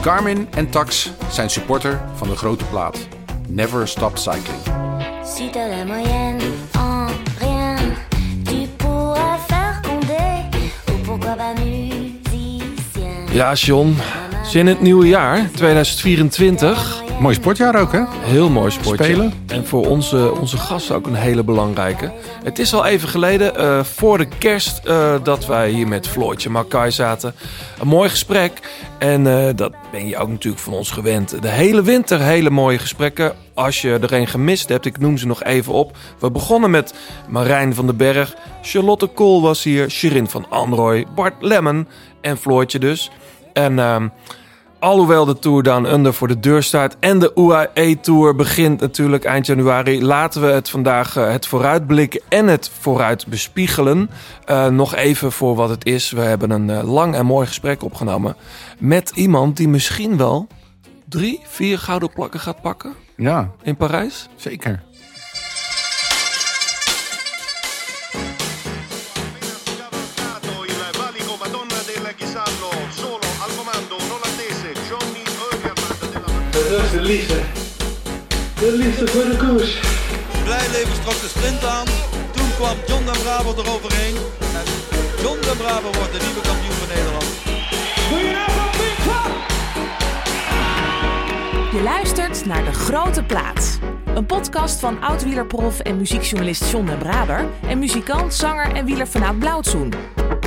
Carmen en Tax zijn supporter van de grote plaat. Never Stop Cycling. Si. Ja, John. Zin in het nieuwe jaar, 2024. Mooi sportjaar ook, hè? Heel mooi sportje. Spelen. En voor onze, onze gasten ook een hele belangrijke. Het is al even geleden, eh, voor de kerst, eh, dat wij hier met Floortje Makai zaten. Een mooi gesprek. En eh, dat ben je ook natuurlijk van ons gewend. De hele winter hele mooie gesprekken. Als je er een gemist hebt, ik noem ze nog even op. We begonnen met Marijn van den Berg. Charlotte Kool was hier. Shirin van Anrooy. Bart Lemmen. En Floortje dus. En... Alhoewel de Tour Down Under voor de deur staat en de UAE Tour begint natuurlijk eind januari, laten we het vandaag eh, het vooruitblikken en het vooruit bespiegelen. Eh, nog even voor wat het is. We hebben een eh, lang en mooi gesprek opgenomen met iemand die misschien wel drie, vier gouden plakken gaat pakken Ja, in Parijs. zeker. Dat is de liefde. De liefde voor de koers. Blijleven trok de sprint aan. Toen kwam John den Braber eroverheen. En John den Braber wordt de nieuwe kampioen van Nederland. Je luistert naar De Grote Plaat. Een podcast van oud-wielerprof en muziekjournalist John den Braber... en muzikant, zanger en wielerfanaat Blauwtsoen.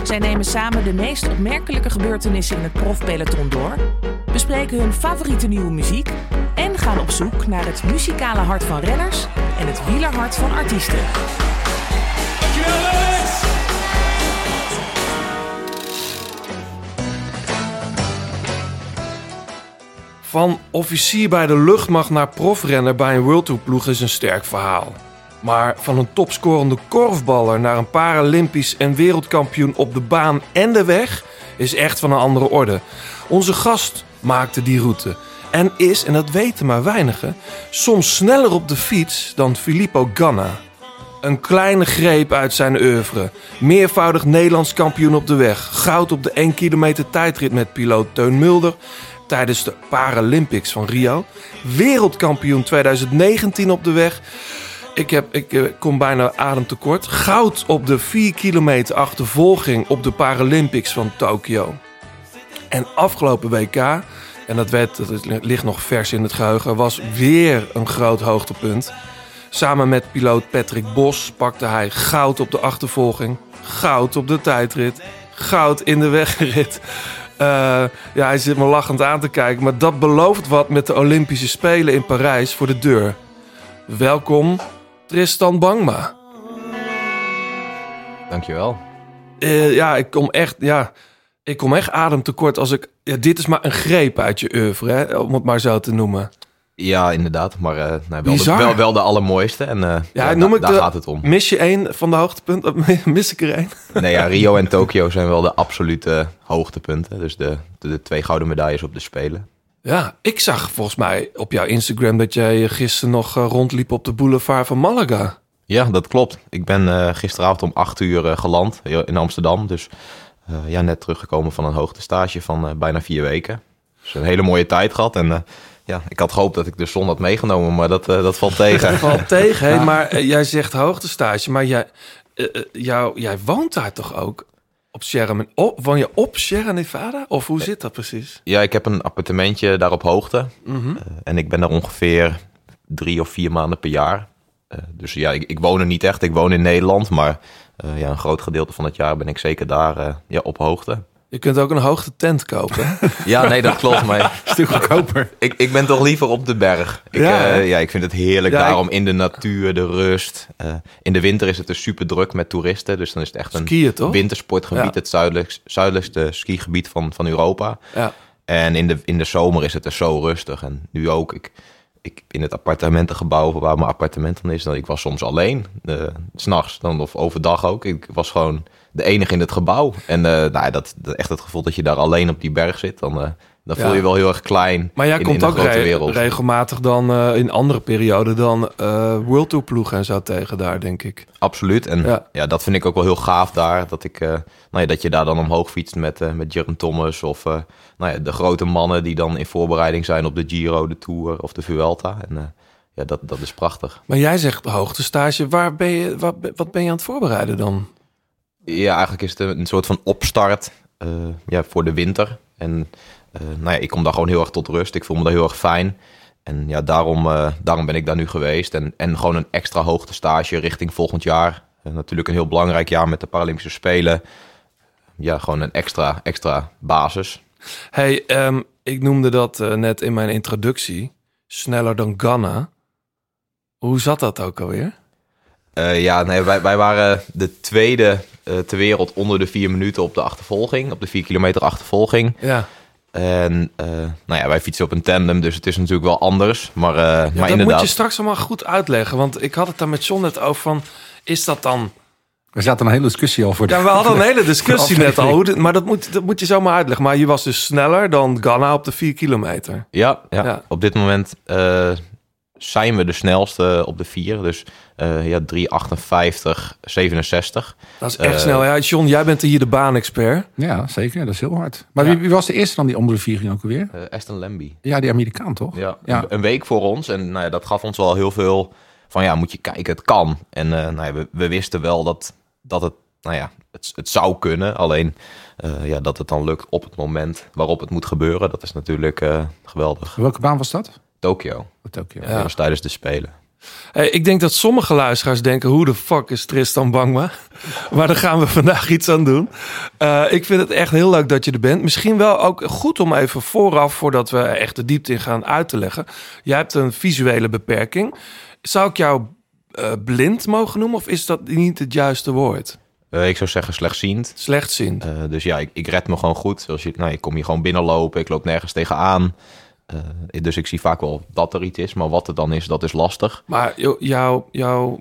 Zij nemen samen de meest opmerkelijke gebeurtenissen in het profpeloton door... bespreken hun favoriete nieuwe muziek... en gaan op zoek naar het muzikale hart van renners... en het wielerhart van artiesten. Van officier bij de luchtmacht naar profrenner bij een World Tour ploeg is een sterk verhaal. Maar van een topscorende korfballer naar een Paralympisch en wereldkampioen op de baan en de weg is echt van een andere orde. Onze gast maakte die route en is, en dat weten maar weinigen, soms sneller op de fiets dan Filippo Ganna. Een kleine greep uit zijn oeuvre. Meervoudig Nederlands kampioen op de weg. Goud op de 1 kilometer tijdrit met piloot Teun Mulder. Tijdens de Paralympics van Rio. Wereldkampioen 2019 op de weg. Ik, heb, ik eh, kom bijna ademtekort. Goud op de 4 kilometer achtervolging op de Paralympics van Tokio. En afgelopen WK, en dat, werd, dat ligt nog vers in het geheugen, was weer een groot hoogtepunt. Samen met piloot Patrick Bos pakte hij goud op de achtervolging, goud op de tijdrit, goud in de wegrit. Eh, ja, hij zit me lachend aan te kijken, maar dat belooft wat met de Olympische Spelen in Parijs voor de deur. Welkom, Tristan Bangma. Dankjewel. Eh, ja, ik kom echt, ja, ik kom echt ademtekort als ik. Ja, dit is maar een greep uit je oeuvre, hè, om het maar zo te noemen. Ja, inderdaad. Maar eh, nou, wel, de, wel, wel de allermooiste. En eh, ja, noem da- ik daar de- gaat het om. Mis je één van de hoogtepunten? Mis ik er één? Nee, ja, Rio en Tokio zijn wel de absolute hoogtepunten. Dus de, de, de twee gouden medailles op de Spelen. Ja, ik zag volgens mij op jouw Instagram dat jij gisteren nog eh, rondliep op de boulevard van Malaga. Ja, dat klopt. Ik ben gisteravond om acht uur geland in Amsterdam. Dus ja, net teruggekomen van een hoogtestage van eh, bijna vier weken. Dus een hele mooie tijd gehad. En eh, ja, ik had gehoopt dat ik de zon had meegenomen, maar dat, eh, dat valt tegen. Valt tegen, maar eh, jij zegt hoogtestage, maar jij, eh, eh, jou, jij woont daar toch ook? Op Sierra, op, woon je op Sierra Nevada? Of hoe zit dat precies? Ja, ik heb een appartementje daar op hoogte. Mhm. Eh, en ik ben daar ongeveer drie of vier maanden per jaar. Eh, dus ja, ik, ik woon er niet echt. Ik woon in Nederland. Maar eh, ja, een groot gedeelte van het jaar ben ik zeker daar eh, ja, op hoogte. Je kunt ook een hoogte tent kopen. Ja, nee, dat klopt. Maar Stuk goedkoper. ik, ik ben toch liever op de berg. Ik, Ja, hè? ja, ik vind het heerlijk Ja, daarom in de natuur, de rust. Eh, in de winter is het dus super druk met toeristen. Dus dan is het echt een Skiën, toch? wintersportgebied. Ja. Het zuidelijkst, zuidelijkste skigebied van, van Europa. Ja. En in de, in de zomer is het er zo rustig. En nu ook. Ik, ik, in het appartementengebouw waar mijn appartement dan is, dan, ik was soms alleen. eh, s s'nachts dan of overdag ook. Ik was gewoon de enige in het gebouw. En eh, nou, dat, dat, echt het gevoel dat je daar alleen op die berg zit, dan, eh, dan Ja. voel je wel heel erg klein Maar jij in, komt in ook grote re- wereld. regelmatig dan eh, in andere perioden dan eh World Tour ploegen en zo tegen daar, denk ik. Absoluut. En Ja. ja. dat vind ik ook wel heel gaaf daar. Dat, ik, eh, nou ja, dat je daar dan omhoog fietst met, met Jurgen Thomas. Of nou ja, de grote mannen die dan in voorbereiding zijn op de Giro, de Tour of de Vuelta. En ja, dat, dat is prachtig. Maar jij zegt hoogtestage. Waar ben je, wat, wat ben je aan het voorbereiden dan? Ja, eigenlijk is het een soort van opstart ja, voor de winter. En nou ja, ik kom daar gewoon heel erg tot rust. Ik voel me daar heel erg fijn. En ja, daarom, eh, daarom ben ik daar nu geweest. En, en gewoon een extra hoogtestage richting volgend jaar. Eh, natuurlijk een heel belangrijk jaar met de Paralympische Spelen. Ja, gewoon een extra, extra basis. Hey, ehm, ik noemde dat eh, net in mijn introductie. Sneller dan Ghana. Hoe zat dat ook alweer? Eh, ja, nee, wij, wij waren de tweede eh, ter wereld onder de vier minuten op de achtervolging. Op de vier kilometer achtervolging. Ja, En eh, nou ja, wij fietsen op een tandem, dus het is natuurlijk wel anders. Maar, eh, ja maar dat inderdaad. moet je straks allemaal goed uitleggen. Want ik had het daar met John net over van... Is dat dan... We zaten een hele discussie al voor de... Ja, we hadden een hele discussie net al. aflevering. Hoe dit- maar dat moet, dat moet je zomaar uitleggen. Maar je was dus sneller dan Ghana op de 4 kilometer. Ja, ja. Ja. op dit moment eh, zijn we de snelste op de vier. Dus eh ja, 3,58, 67. Dat is echt Eh, snel. Ja, John, jij bent hier de baanexpert. Ja, zeker. Dat is heel hard. Maar Ja. wie, wie was de eerste dan die onder de vier ging ook alweer? Eh, Aston Lambie. Ja, die Amerikaan toch? Ja, Ja. Een, week voor ons. En nou ja, dat gaf ons wel heel veel van ja, moet je kijken, het kan. En eh, nou ja, we, we wisten wel dat, dat het, nou ja, het, het zou kunnen. Alleen eh, ja, dat het dan lukt op het moment waarop het moet gebeuren. Dat is natuurlijk eh, geweldig. Welke baan was dat? Tokio. Tokio. Ja. Dat was tijdens de Spelen. Hey, ik denk dat sommige luisteraars denken... hoe de fuck is Tristan Bangma? maar daar gaan we vandaag iets aan doen. Eh, ik vind het echt heel leuk dat je er bent. Misschien wel ook goed om even vooraf... voordat we echt de diepte in gaan uit te leggen. Jij hebt een visuele beperking. Zou ik jou eh, blind mogen noemen... of is dat niet het juiste woord? Eh, ik zou zeggen slechtziend. Slechtziend. Dus ja, ik, ik red me gewoon goed. Zoals je, nou, ik kom hier gewoon binnenlopen. Ik loop nergens tegenaan. Eh, dus ik zie vaak wel dat er iets is. Maar wat het dan is, dat is lastig. Maar jou, jou, jou,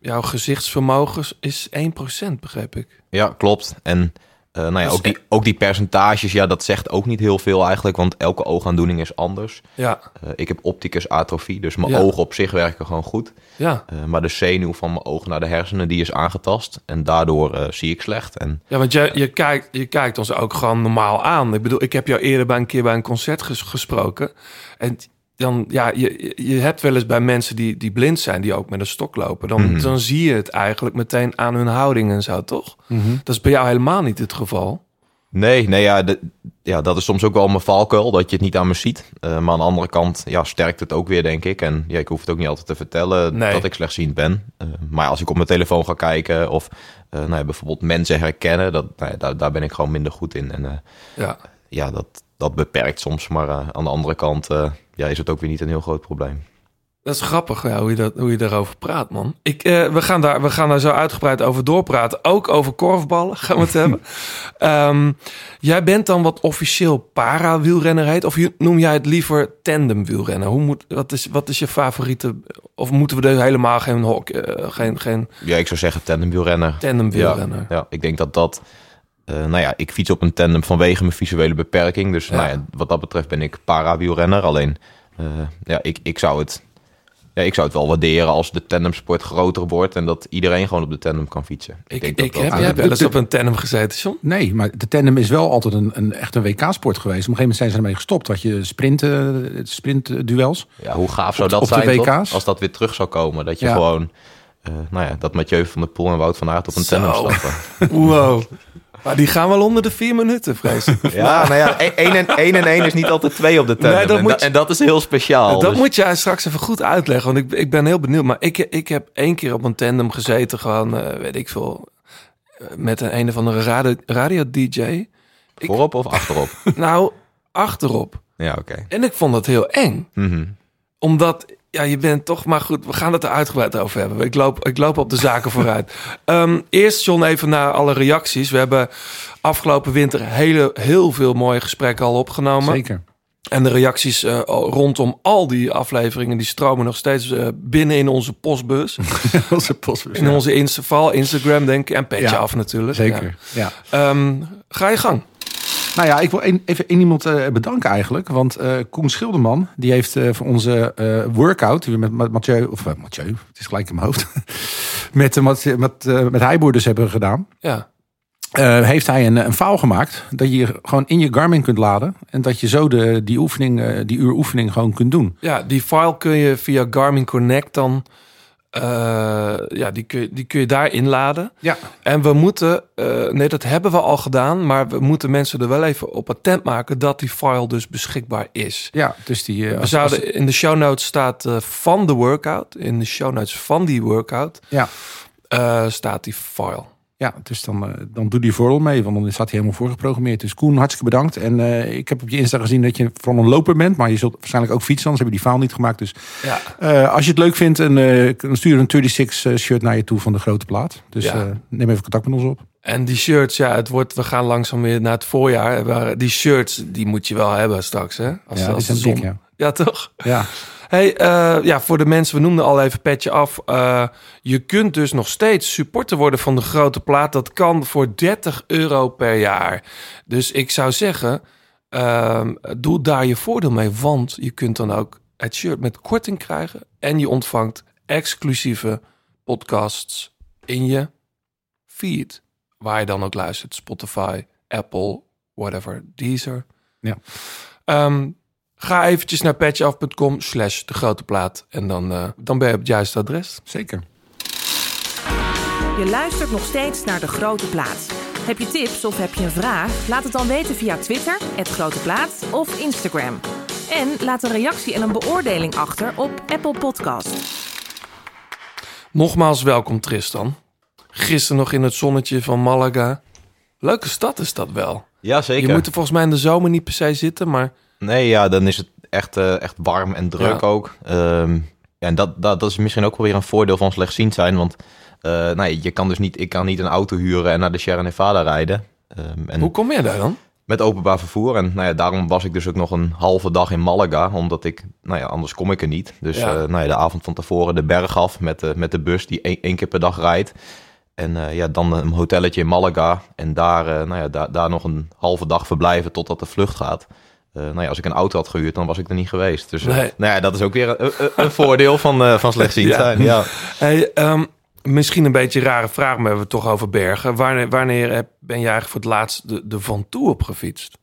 jouw gezichtsvermogen is 1%, begreep ik. Ja, klopt. En eh, nou ja, Dus ook, die, ook die percentages, ja, dat zegt ook niet heel veel eigenlijk. Want elke oogaandoening is anders. Ja, Eh, ik heb opticus atrofie, dus mijn Ja. ogen op zich werken gewoon goed. ja. Eh, maar de zenuw van mijn oog naar de hersenen, die is aangetast. En daardoor zie ik slecht. En Ja, want je, je, kijkt, je kijkt ons ook gewoon normaal aan. Ik bedoel, ik heb jou eerder bij een keer bij een concert ges- gesproken. En dan, ja, je, je hebt wel eens bij mensen die, die blind zijn, die ook met een stok lopen. Dan, Mhm. dan zie je het eigenlijk meteen aan hun houding en zo, toch? Mhm. Dat is bij jou helemaal niet het geval. Nee, nee ja, de- ja, dat is soms ook wel mijn valkuil, dat je het niet aan me ziet. Eh, maar aan de andere kant ja, sterkt het ook weer, denk ik. En ja, ik hoef het ook niet altijd te vertellen Nee. dat ik slechtziend ben. Eh, maar als ik op mijn telefoon ga kijken of eh, nou ja, bijvoorbeeld mensen herkennen, dat, nou ja, daar, daar ben ik gewoon minder goed in. En Ja. ja, dat, dat beperkt soms. Maar eh, aan de andere kant eh, ja, is het ook weer niet een heel groot probleem. Dat is grappig ja, hoe, je dat, hoe je daarover praat, man. Ik, eh, we, gaan daar, we gaan daar zo uitgebreid over doorpraten. Ook over korfballen gaan we het hebben. Ehm, jij bent dan wat officieel para-wielrenner heet. Of noem jij het liever tandem-wielrenner? Hoe moet, wat, is, wat is je favoriete... Of moeten we er helemaal geen, hok, geen, geen Ja, ik zou zeggen tandemwielrenner. tandem-wielrenner? Ja, ja, ik denk dat dat... eh, nou ja, ik fiets op een tandem vanwege mijn visuele beperking. Dus Ja. Nou ja, wat dat betreft ben ik para-wielrenner. Alleen, eh, ja, ik, ik, zou het, ja, ik zou het wel waarderen als de tandemsport groter wordt... en dat iedereen gewoon op de tandem kan fietsen. Ik, denk ik, dat dat- heb jij de- wel eens de- op een tandem gezeten, John? Nee, maar de tandem is wel altijd een, een echt een WK-sport geweest. Op een gegeven moment zijn ze ermee gestopt. Had je sprinten, sprintduels. Ja, hoe gaaf zou Op de- dat op de zijn, toch? WK's? Als dat weer terug zou komen. Dat je Ja. gewoon... eh, nou ja, dat Mathieu van der Poel en Wout van Aert op een Zo. tandem stappen. Wow. Maar die gaan wel onder de vier minuten, vrees ik. Ja, nou ja, 1 en 1 en 1 is niet altijd 2 op de tandem. Nee, dat en, moet da- je- en dat is heel speciaal. Dat Dus- moet jij straks even goed uitleggen, want ik, ik ben heel benieuwd. Maar ik, ik heb één keer op een tandem gezeten, gewoon, eh, weet ik veel, eh, met een een of andere radio, radio-dj. Voorop of achterop? Nou, achterop. Ja, oké. En ik vond dat heel eng, Mhm. omdat, ja, je bent toch, maar goed, we gaan het er uitgebreid over hebben. Ik loop, ik loop op de zaken vooruit. Ehm, eerst, John, even naar alle reacties. We hebben afgelopen winter hele, heel veel mooie gesprekken al opgenomen. Zeker. En de reacties eh, rondom al die afleveringen... die stromen nog steeds eh, binnen in onze postbus. Onze postbus. In onze Insta vooral Instagram, denk ik. En petje Ja, af natuurlijk. Zeker. Ja. Ja. Ehm, ga je gang. Nou ja, ik wil even één iemand eh, bedanken eigenlijk. Want eh, Koen Schilderman, die heeft eh, voor onze workout... die we met Ma- Mathieu, of Mathieu, het is gelijk in mijn hoofd... met, met, met, met Heiboerders hebben gedaan... Ja. heeft hij een, een faal gemaakt dat je gewoon in je Garmin kunt laden... en dat je zo de, die, oefening, die uur oefening gewoon kunt doen. ja, die file kun je via Garmin Connect dan... eh, ja, die kun, je, die kun je daar inladen. Ja. En we moeten... eh, nee, dat hebben we al gedaan. Maar we moeten mensen er wel even op attent maken... dat die file dus beschikbaar is. Ja, dus die... eh, We als- zouden, als- in de show notes staat van de workout. In de show notes van die workout ja. staat die file. Ja, dus dan, eh, dan doe die voordeel mee, want dan staat hij helemaal voorgeprogrammeerd. Dus Koen, hartstikke bedankt. En eh, ik heb op je Insta gezien dat je vooral een loper bent, maar je zult waarschijnlijk ook fietsen, anders hebben die faal niet gemaakt. Dus Ja. eh, als je het leuk vindt, en, dan stuur een 36 eh, shirt naar je toe van de grote plaat. Dus Ja. neem even contact met ons op. En die shirts, ja, het wordt, we gaan langzaam weer naar het voorjaar. Die shirts, die moet je wel hebben straks, hè? Als, Ja, als zijn de zon- dik, ja. Ja, toch? Ja. Hey, eh, ja, voor de mensen, we noemden al even petje af. Eh, je kunt dus nog steeds supporter worden van de grote plaat. Dat kan voor 30 euro per jaar. Dus ik zou zeggen, ehm, doe daar je voordeel mee. Want je kunt dan ook het shirt met korting krijgen. En je ontvangt exclusieve podcasts in je feed. Waar je dan ook luistert. Spotify, Apple, whatever, Deezer. Ja. Ehm, ga eventjes naar patchaf.com slash de grote plaat. En dan, eh, dan ben je op het juiste adres. Zeker. Je luistert nog steeds naar De Grote Plaat. Heb je tips of heb je een vraag? Laat het dan weten via Twitter, het Grote Plaat of Instagram. En laat een reactie en een beoordeling achter op Apple Podcast. Nogmaals welkom Tristan. Gisteren nog in het zonnetje van Malaga. Leuke stad is dat wel. Ja, zeker. Je moet er volgens mij in de zomer niet per se zitten, maar Nee, ja, dan is het echt, eh, echt warm en druk Ja. ook. Ehm, ja, en dat, dat, dat is misschien ook wel weer een voordeel van slechtziend zijn. Want eh, nou, ja, je kan dus niet, ik kan niet een auto huren en naar de Sierra Nevada rijden. Ehm, en hoe kom je daar dan? Met openbaar vervoer. En nou ja, daarom was ik dus ook nog een halve dag in Malaga. Omdat ik, nou ja, anders kom ik er niet. Dus Ja. eh, nou ja, de avond van tevoren de berg af met de, met de bus die één, keer per dag rijdt. En ja, dan een hotelletje in Malaga. En daar, nou ja, daar, daar nog een halve dag verblijven totdat de vlucht gaat. Eh, nou ja, als ik een auto had gehuurd, dan was ik er niet geweest. Dus eh, Nee. nou ja, dat is ook weer een, een, voordeel van, eh van slechtziend zijn. Ja. Hey, ehm, misschien een beetje een rare vraag, maar we hebben het toch over bergen. Wanneer, wanneer heb- ben je eigenlijk voor het laatst de, de Van Toe op gefietst?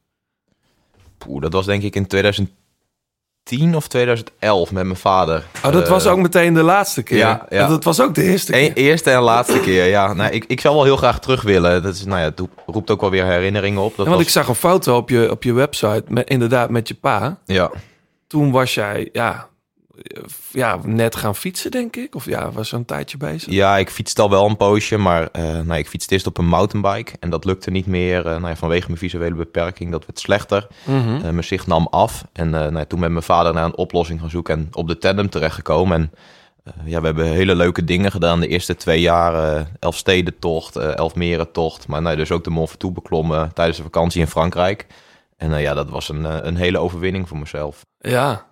Poeh, dat was denk ik in 2010 of 2011 met mijn vader. Oh, dat Eh, was ook meteen de laatste keer. ja, ja. Dat was ook de eerste keer. E- eerste en laatste keer, ja. Nou, ik, ik zou wel heel graag terug willen. Dat is, nou ja, het roep- roept ook wel weer herinneringen op. Dat Ja, want was, ik zag een foto op je, op je website, met, inderdaad met je pa. ja, Toen was jij, ja, ja, net gaan fietsen, denk ik. Of ja, was er een tijdje bezig. ja, ik fietste al wel een poosje, maar eh, nou, ik fietste eerst op een mountainbike. En dat lukte niet meer eh, nou ja, vanwege mijn visuele beperking. Dat werd slechter. Eh, mijn zicht nam af. En eh, nou ja, toen met mijn vader naar een oplossing gaan zoeken en op de tandem terechtgekomen. En eh, ja, we hebben hele leuke dingen gedaan de eerste twee jaar. eh Elfstedentocht, eh Elfmerentocht. Maar nou, dus ook de Mont Ventoux beklommen tijdens de vakantie in Frankrijk. En eh, ja, dat was een, eh, een hele overwinning voor mezelf. Ja.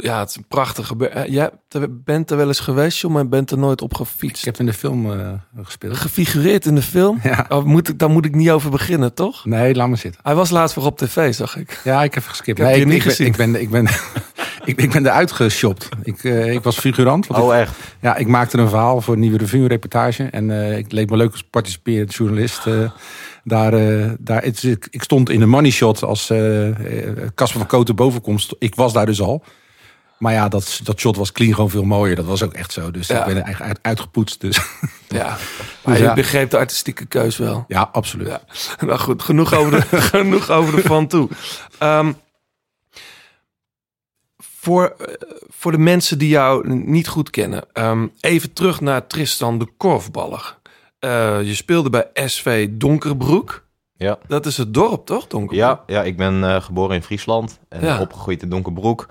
Ja, het is een prachtige... eh, Jij bent er wel eens geweest, joh, maar bent er nooit op gefietst. Ik heb in de film eh, gespeeld. Gefigureerd in de film? Ja. Oh, moet ik, daar moet ik niet over beginnen, toch? Nee, laat maar zitten. Hij was laatst weer op tv, zag ik. Ja, ik heb geskipt. Ik heb nee, ik, niet ik ben- gezien. Ik ben, ik ben, ik, ik ben eruit geshopt. Ik, eh, ik was figurant. want ik- Oh, echt? Ja, ik maakte een verhaal voor een nieuwe revue, een reportage. En eh, ik leek me leuk als participerend journalist. eh, daar, eh, daar, het, ik, ik stond in de money shot als Casper van Koten bovenkomst. Ik was daar dus al. Maar ja, dat, dat shot was clean gewoon veel mooier. Dat was ook echt zo. Dus Ja. ik ben er eigenlijk uit, uitgepoetst. Dus Ja, maar Dus je ja. begreep de artistieke keus wel. ja, absoluut. Ja. Nou goed, genoeg over de, genoeg over de van toe. Ehm, voor, eh, voor de mensen die jou niet goed kennen, ehm, even terug naar Tristan de Korfballer. Eh, je speelde bij SV Donkerbroek. Ja. Dat is het dorp, toch? Donkerbroek? Ja, ja ik ben eh, geboren in Friesland en Ja. opgegroeid in Donkerbroek.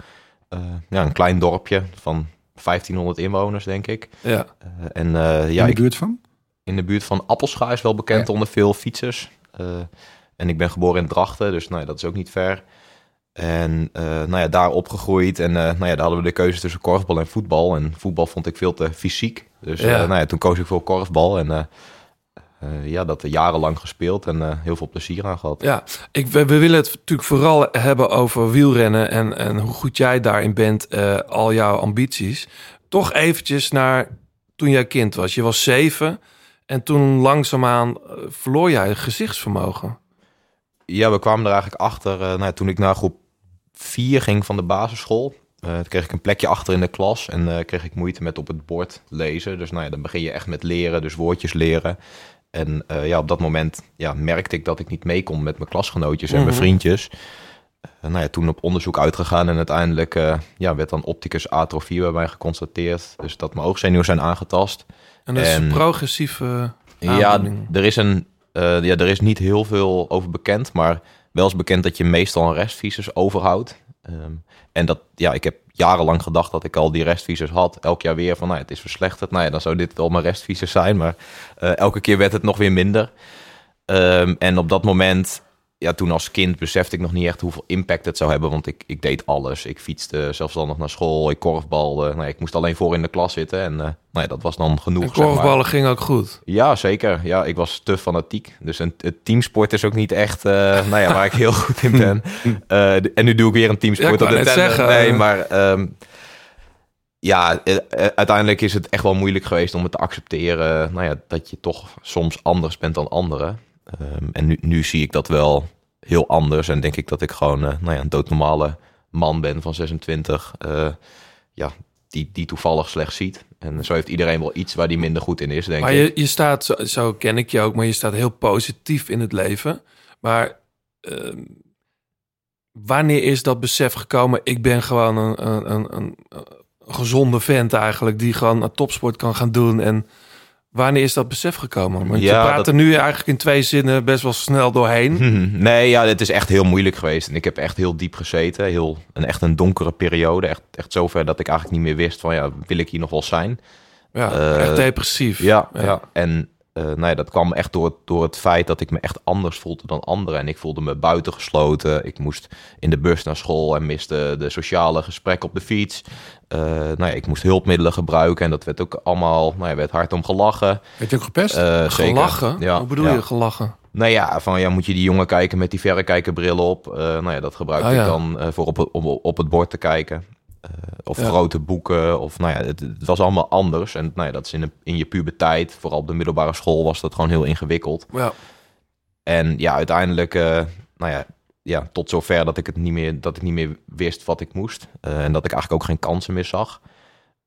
Eh, ja, een klein dorpje van 1500 inwoners, denk ik. Ja. Eh, en eh, ja, in de buurt van? in de buurt van Appelscha is wel bekend Ja. onder veel fietsers. En ik ben geboren in Drachten, dus nou ja, dat is ook niet ver. En eh, nou ja, daar opgegroeid. En eh, nou ja, daar hadden we de keuze tussen korfbal en voetbal. En voetbal vond ik veel te fysiek. Dus Ja. nou ja, toen koos ik voor korfbal. En eh, ja, dat jarenlang gespeeld en eh, heel veel plezier aan gehad. Ja, ik, we, we willen het natuurlijk vooral hebben over wielrennen en, en hoe goed jij daarin bent, eh, al jouw ambities. Toch eventjes naar toen jij kind was. Je was zeven en toen langzaamaan verloor jij gezichtsvermogen. Ja, we kwamen er eigenlijk achter nou, toen ik naar groep 4 ging van de basisschool. Toen kreeg ik een plekje achter in de klas en kreeg ik moeite met op het bord lezen. Dus nou ja, dan begin je echt met leren, dus woordjes leren. En eh, ja, op dat moment ja, merkte ik dat ik niet mee kon met mijn klasgenootjes en mijn Mhm. vriendjes. Eh, nou ja, toen op onderzoek uitgegaan en uiteindelijk eh, ja, werd dan opticus atrofie bij mij geconstateerd. Dus dat mijn oogzenuwen zijn aangetast. En dat is En- progressieve Ja, er is, een, ja, er is niet heel veel over bekend, maar wel is bekend dat je meestal een restvisus overhoudt. Ehm, en dat, ja, ik heb jarenlang gedacht dat ik al die restvisus had. Elk jaar weer van, nou, het is verslechterd. Nou ja, dan zou dit wel mijn zijn, maar eh, elke keer werd het nog weer minder. Ehm, en op dat moment, ja, toen als kind besefte ik nog niet echt hoeveel impact het zou hebben, want ik, ik deed alles. Ik fietste zelfstandig naar school, ik korfbalde. Nou, ik moest alleen voor in de klas zitten en eh, nou ja, dat was dan genoeg. En zeg maar. korfballen ging ook goed. Ja, zeker. Ja, ik was te fanatiek. Dus een, het teamsport is ook niet echt, eh, nou ja, waar ik heel goed in ben. Eh, en nu doe ik weer een teamsport Ja, ik op de tender. zeggen, Nee, maar ehm, ja, uiteindelijk is het echt wel moeilijk geweest om het te accepteren. Nou ja, dat je toch soms anders bent dan anderen. Ehm, en nu, nu zie ik dat wel heel anders. En denk ik dat ik gewoon eh, nou ja, een doodnormale man ben van 26. eh, ja, die, die toevallig slecht ziet. En zo heeft iedereen wel iets waar die minder goed in is, denk Maar ik. je, je staat, zo, zo ken ik je ook, maar je staat heel positief in het leven. Maar ehm, wanneer is dat besef gekomen? Ik ben gewoon een, een, een, een, een gezonde vent eigenlijk, die gewoon een topsport kan gaan doen. En wanneer is dat besef gekomen? Want Ja, je praat dat- er nu eigenlijk in twee zinnen best wel snel doorheen. Nee, ja, het is echt heel moeilijk geweest. En ik heb echt heel diep gezeten. Heel, een, echt een donkere periode. Echt, echt zover dat ik eigenlijk niet meer wist van, ja, wil ik hier nog wel zijn? Ja, Eh, echt depressief. Ja, ja. en eh nou ja, dat kwam echt door, door het feit dat ik me echt anders voelde dan anderen. En ik voelde me buitengesloten. Ik moest in de bus naar school en miste de sociale gesprekken op de fiets. Eh, nou ja, ik moest hulpmiddelen gebruiken en dat werd ook allemaal, nou ja, werd hard om gelachen. Werd je ook gepest? Eh. Gelachen? Ja, Hoe bedoel ja. je gelachen? Nou ja, van ja, moet je die jongen kijken met die verrekijkerbril op. Nou ja, dat gebruikte Oh ik dan voor op, het- op, op het bord te kijken. Eh, of Ja. grote boeken. Of nou ja, het, het was allemaal anders. En nou ja, dat is in, de, in je puberteit, vooral op de middelbare school, was dat gewoon heel ingewikkeld. Ja. En ja, uiteindelijk, eh, nou ja, ja, tot zover dat ik het niet meer, dat ik niet meer wist wat ik moest. Eh, en dat ik eigenlijk ook geen kansen meer zag.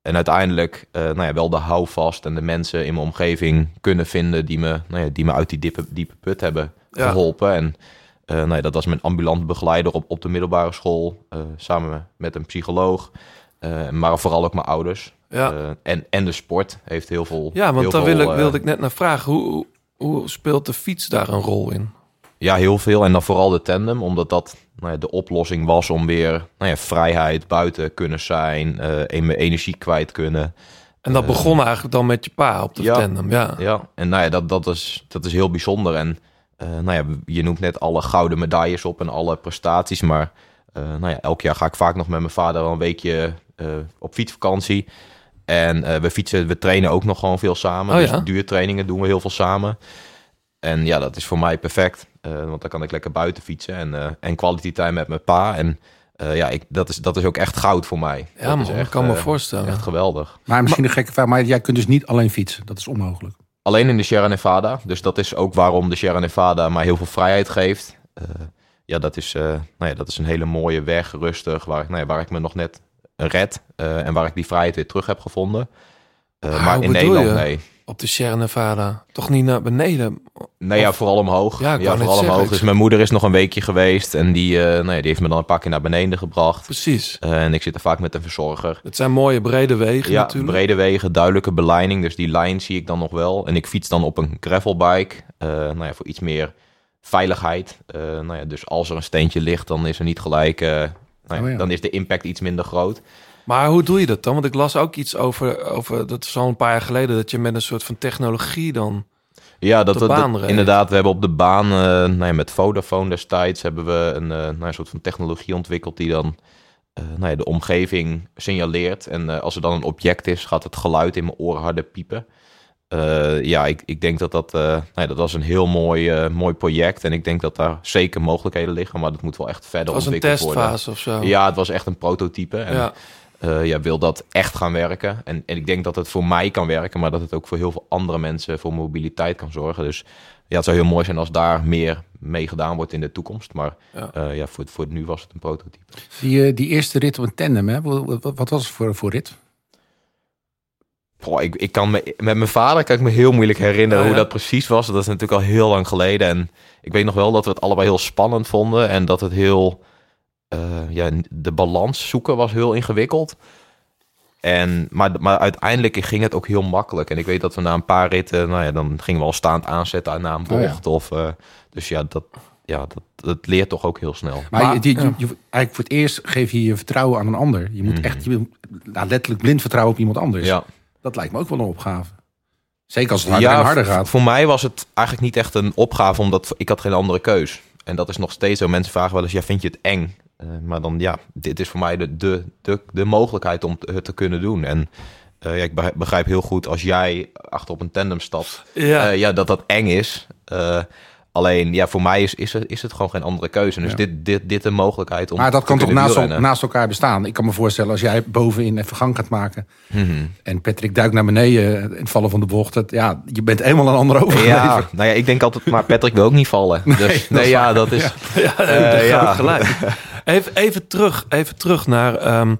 En uiteindelijk, nou ja, wel de houvast en de mensen in mijn omgeving kunnen vinden die me, nou ja, die me uit die diepe, diepe put hebben Ja. geholpen. En eh, nou ja, dat was mijn ambulant begeleider op, op de middelbare school, eh, samen met een psycholoog. Eh, maar vooral ook mijn ouders. Ja. Eh, en, en de sport heeft heel veel. Ja, want daar wil ik, eh, wilde ik net naar vragen. Hoe, hoe, speelt de fiets daar een rol in? Ja, heel veel. En dan vooral de tandem, omdat dat nou ja, de oplossing was om weer nou ja, vrijheid buiten kunnen zijn, eh energie kwijt kunnen. En dat Eh, begon eigenlijk dan met je pa op de ja. tandem. Ja. Ja, en nou ja, dat, dat, is, dat is heel bijzonder. En eh, nou ja, je noemt net alle gouden medailles op en alle prestaties, maar eh, nou ja, elk jaar ga ik vaak nog met mijn vader wel een weekje eh, op fietsvakantie. En eh, we fietsen, we trainen ook nog gewoon veel samen. Oh dus ja? duurtrainingen doen we heel veel samen. En ja, dat is voor mij perfect. eh, want dan kan ik lekker buiten fietsen en, eh en quality time met mijn pa. En eh, ja, ik, dat, is, dat is ook echt goud voor mij. Ja, dat man, is ik kan me voorstellen. Echt geweldig. Maar misschien een gekke vraag, maar jij kunt dus niet alleen fietsen. Dat is onmogelijk. Alleen in de Sierra Nevada. Dus dat is ook waarom de Sierra Nevada mij heel veel vrijheid geeft. Eh, ja, dat is, eh, nou ja, dat is een hele mooie weg, rustig, waar, ik- nou ja, waar ik me nog net red. eh, en waar ik die vrijheid weer terug heb gevonden. Ah, maar in Nederland, je? nee. Op de Sierra Nevada. Toch niet naar beneden? Nee, ja, Of- vooral omhoog. Ja, Ja, vooral zeggen, omhoog. Dus mijn moeder is nog een weekje geweest. En die, eh, nou ja, die heeft me dan een paar keer naar beneden gebracht. Precies. Eh, en ik zit er vaak met een verzorger. Het zijn mooie brede wegen Ja, natuurlijk. brede wegen, duidelijke beleiding. Dus die lijn zie ik dan nog wel. En ik fiets dan op een gravelbike. eh nou ja, voor iets meer veiligheid. Nou ja, dus als er een steentje ligt, dan is er niet gelijk... nou ja, Oh ja. Dan is de impact iets minder groot. Maar hoe doe je dat dan? Want ik las ook iets over, over dat is al een paar jaar geleden, dat je met een soort van technologie dan... Ja, dat, reed. inderdaad. We hebben op de baan, eh, nou ja, met Vodafone destijds, hebben we een, eh, nou, een soort van technologie ontwikkeld die dan eh, nou ja, de omgeving signaleert. En als er dan een object is, gaat het geluid in mijn oren harder piepen. Ja, ik, ik denk dat dat, nou ja, dat was een heel mooi, mooi project. En ik denk dat daar zeker mogelijkheden liggen. Maar dat moet wel echt verder Het was een ontwikkeld worden. testfase of zo. Ja, het was echt een prototype. En Ja. Ja. ja, wil dat echt gaan werken. En, en ik denk dat het voor mij kan werken, maar dat het ook voor heel veel andere mensen voor mobiliteit kan zorgen. Dus ja, het zou heel mooi zijn als daar meer mee gedaan wordt in de toekomst. Maar Ja. ja, ja voor, voor nu was het een prototype. Die, eh, die eerste rit op een tandem, hè? Wat, wat- was het voor, voor rit? Goh, ik, ik kan me, met mijn vader kan ik me heel moeilijk herinneren Oh, hoe dat precies was. Dat is natuurlijk al heel lang geleden. En ik weet nog wel dat we het allebei heel spannend vonden. En dat het heel... eh, ja, de balans zoeken was heel ingewikkeld. En, maar, maar uiteindelijk ging het ook heel makkelijk. En ik weet dat we na een paar ritten... Nou ja, dan gingen we al staand aanzetten na een Oh, ja. bocht. of, eh, dus ja, dat, ja dat, dat leert toch ook heel snel. Maar, Maar- je, die- ja. je- je- eigenlijk voor het eerst geef je je vertrouwen aan een ander. Je moet Mhm. echt je, nou, letterlijk blind vertrouwen op iemand anders. Ja. Dat lijkt me ook wel een opgave. Zeker als het harder en harder gaat. Voor mij was het eigenlijk niet echt een opgave, omdat ik had geen andere keus. En dat is nog steeds zo. Mensen vragen wel eens, ja, vind je het eng? Eh, maar dan, ja, dit is voor mij de, de, de, de mogelijkheid om het te kunnen doen. En eh, ja, ik begrijp- heel goed als jij achter op een tandem stapt, Ja. eh, ja, dat dat eng is. Alleen, ja, voor mij is, is, het, is het gewoon geen andere keuze. Dus Ja. dit, dit, dit een mogelijkheid om Maar dat kan toch naast, naast elkaar bestaan. Ik kan me voorstellen als jij bovenin even gang gaat maken. Mhm. En Patrick duikt naar beneden in het vallen van de bocht. Dat, ja, je bent helemaal een ander overgeleverd. Ja, nou ja, ik denk altijd, maar Patrick wil ook niet vallen. Dus nee, dat is ja, dat is... Ja, ga ik gelijk. Even, even, terug, even terug naar ehm,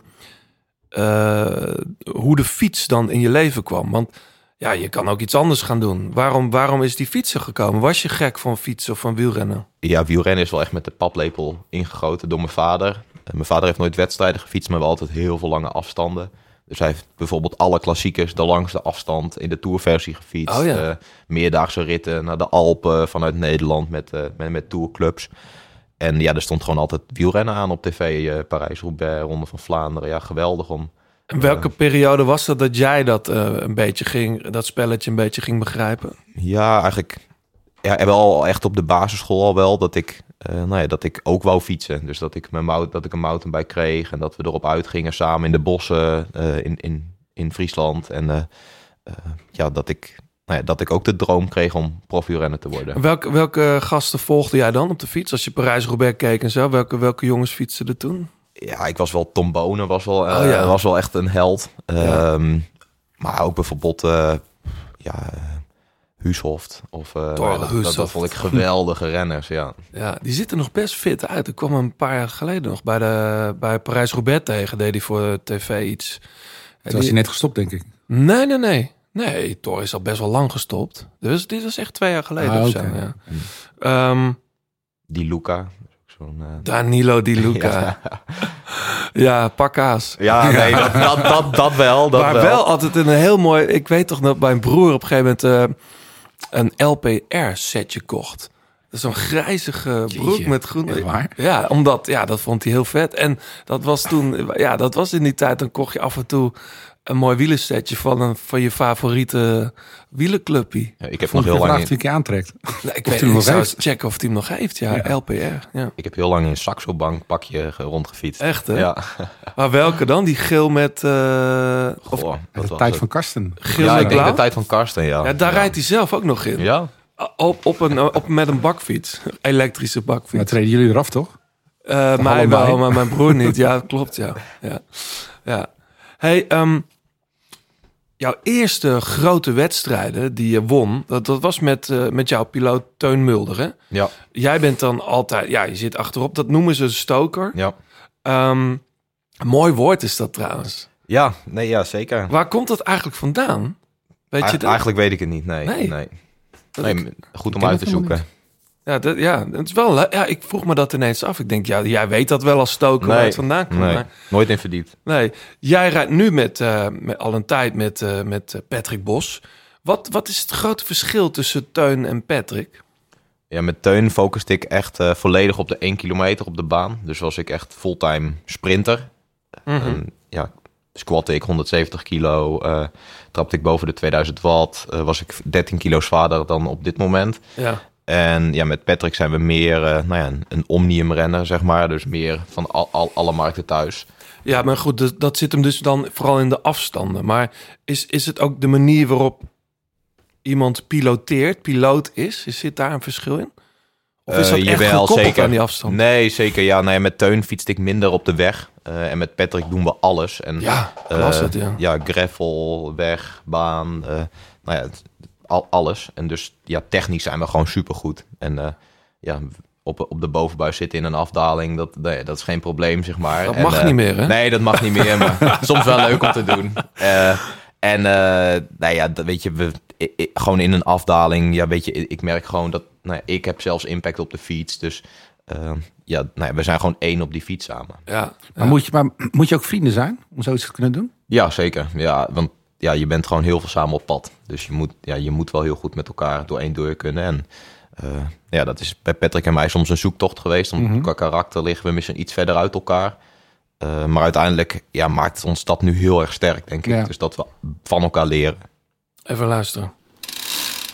eh, hoe de fiets dan in je leven kwam. Want ja, je kan ook iets anders gaan doen. Waarom, waarom is die fietsen gekomen? Was je gek van fietsen of van wielrennen? Ja, wielrennen is wel echt met de paplepel ingegoten door mijn vader. Eh, mijn vader heeft nooit wedstrijden gefietst, maar wel altijd heel veel lange afstanden. Dus hij heeft bijvoorbeeld alle klassiekers, de langste afstand in de tourversie gefietst. Oh ja. Eh, meerdaagse ritten naar de Alpen vanuit Nederland met, eh, met, met tourclubs. En ja, er stond gewoon altijd wielrennen aan op tv. eh, Parijs-Roubaix, Ronde van Vlaanderen. Ja, geweldig om... En welke periode was dat dat jij dat eh, een beetje ging, dat spelletje een beetje ging begrijpen? Ja, eigenlijk ja, wel echt op de basisschool al wel dat ik, eh, nou ja, dat ik ook wou fietsen. Dus dat ik, mijn mount, dat ik een mountainbike kreeg en dat we erop uitgingen samen in de bossen eh, in, in, in Friesland. En eh, eh, ja, dat ik, nou ja, dat ik ook de droom kreeg om profielrenner te worden. En welke, welke gasten volgde jij dan op de fiets? Als je Parijs-Roubaix keek en zo, welke, welke jongens fietsten er toen? Ja, ik was wel Tom Bonen, was wel, eh, Oh ja. was wel echt een held. Ehm, Maar ook bijvoorbeeld, eh ja, Huushoft. Of, eh, ja, dat, dat, Huushoft. dat vond ik geweldige renners, ja. Ja, die zitten nog best fit uit. Ik kwam een paar jaar geleden nog bij, de, bij Parijs-Roubaix tegen. Deed hij voor tv iets. Toen was hij net gestopt, denk ik. Nee, nee, nee. Nee, Thor is al best wel lang gestopt. Dus dit was echt twee jaar geleden Ah, of zo. Ja. Ehm, Die Luca. Zo'n, eh, Danilo Di Luca. ja, pakkaas. Ja, nee, dat, dat, dat, dat wel. Dat maar wel. altijd een heel mooi... Ik weet toch dat mijn broer op een gegeven moment eh, een LPR-setje kocht. Dat is zo'n grijzige broek Jeetje, met groen. waar? Ja, omdat, ja, dat vond hij heel vet. En dat was toen, ja, dat was in die tijd, dan kocht je af en toe een mooi wielersetje van, een, van je favoriete wielenclubje. Ja, ik heb nog Vond heel lang in, wie ik je aantrekt. Ik Of weet nog zou checken of hij hem nog heeft. Ja, Ja. LPR. Ja. ik heb heel lang in een Saxo-bank pakje ge- rondgefietst. Echt, hè? Ja. Maar welke dan? Die geel met... eh of Goh, de was tijd van Karsten. geel Ja, met ik denk de tijd van Karsten, ja. Ja, daar ja. rijdt hij zelf ook nog in. Ja? Op, op een, op, met een bakfiets. Elektrische Maar bakfiets. treden jullie eraf, toch? Eh mij wel, maar mijn broer niet. Ja, klopt, ja. ja. ja. Hey, ehm, jouw eerste grote wedstrijden die je won, dat, dat was met, eh, met jouw piloot Teun Mulder, hè? Ja. Jij bent dan altijd, ja, je zit achterop. Dat noemen ze stoker. Ja. Ehm, mooi woord is dat trouwens. Ja, nee, ja, zeker. Waar komt dat eigenlijk vandaan? Weet je dat? Eigenlijk weet ik het niet, nee. Nee. Nee, Dat nee. ik- goed om uit te zoeken. Ja, dat, ja, het is wel. Ja, ik vroeg me dat ineens af. Ik denk, ja, jij weet dat wel als stoker waar Nee, het vandaan komt. nee, Maar nooit in verdiept. nee, jij rijdt nu met, eh, met al een tijd met, eh, met eh, Patrick Bos. Wat, wat is het grote verschil tussen Teun en Patrick? Ja, met Teun focuste ik echt volledig op de 1 kilometer op de baan. Dus was ik echt fulltime sprinter. Mhm. En, ja, squatte ik 170 kilo, trapte ik boven de 2000 watt, was ik 13 kilo zwaarder dan op dit moment. Ja. En ja, met Patrick zijn we meer eh, nou ja, een, een omnium renner, zeg maar. Dus meer van al, al, alle markten thuis. ja, maar goed, dat, dat zit hem dus dan vooral in de afstanden. Maar is, is het ook de manier waarop iemand piloteert, piloot is? Is Zit daar een verschil in? Of is dat Eh, echt jawel, gekoppeld aan die afstand? Nee, zeker. Ja, nee, met Teun fietste ik minder op de weg. Eh, en met Patrick doen we alles. En, Ja, het, ja. Ja, gravel, weg, baan, nou ja, al, alles. En dus ja, technisch zijn we gewoon supergoed. En eh, ja, op, op de bovenbuis zitten in een afdaling, dat, nee, dat is geen probleem, zeg maar. Dat En, mag eh, niet meer, hè? Nee, dat mag niet meer, maar soms wel leuk om te doen. Eh, en eh, nou ja, dat, weet je, we, i- i- gewoon in een afdaling, ja, weet je, ik, ik merk gewoon dat, nou ja, ik heb zelfs impact op de fiets. Dus ja, nou ja, we zijn gewoon één op die fiets samen. Ja, Maar, moet je, maar moet je ook vrienden zijn om zoiets te kunnen doen? Ja, zeker. Ja, want ja, je bent gewoon heel veel samen op pad. Dus je moet, ja, je moet wel heel goed met elkaar door één deur kunnen. En eh, ja, dat is bij Patrick en mij soms een zoektocht geweest. Om qua karakter liggen we misschien iets verder uit elkaar. Eh, maar uiteindelijk ja, maakt ons dat nu heel erg sterk, denk ik. Ja. Dus dat we van elkaar leren. even luisteren.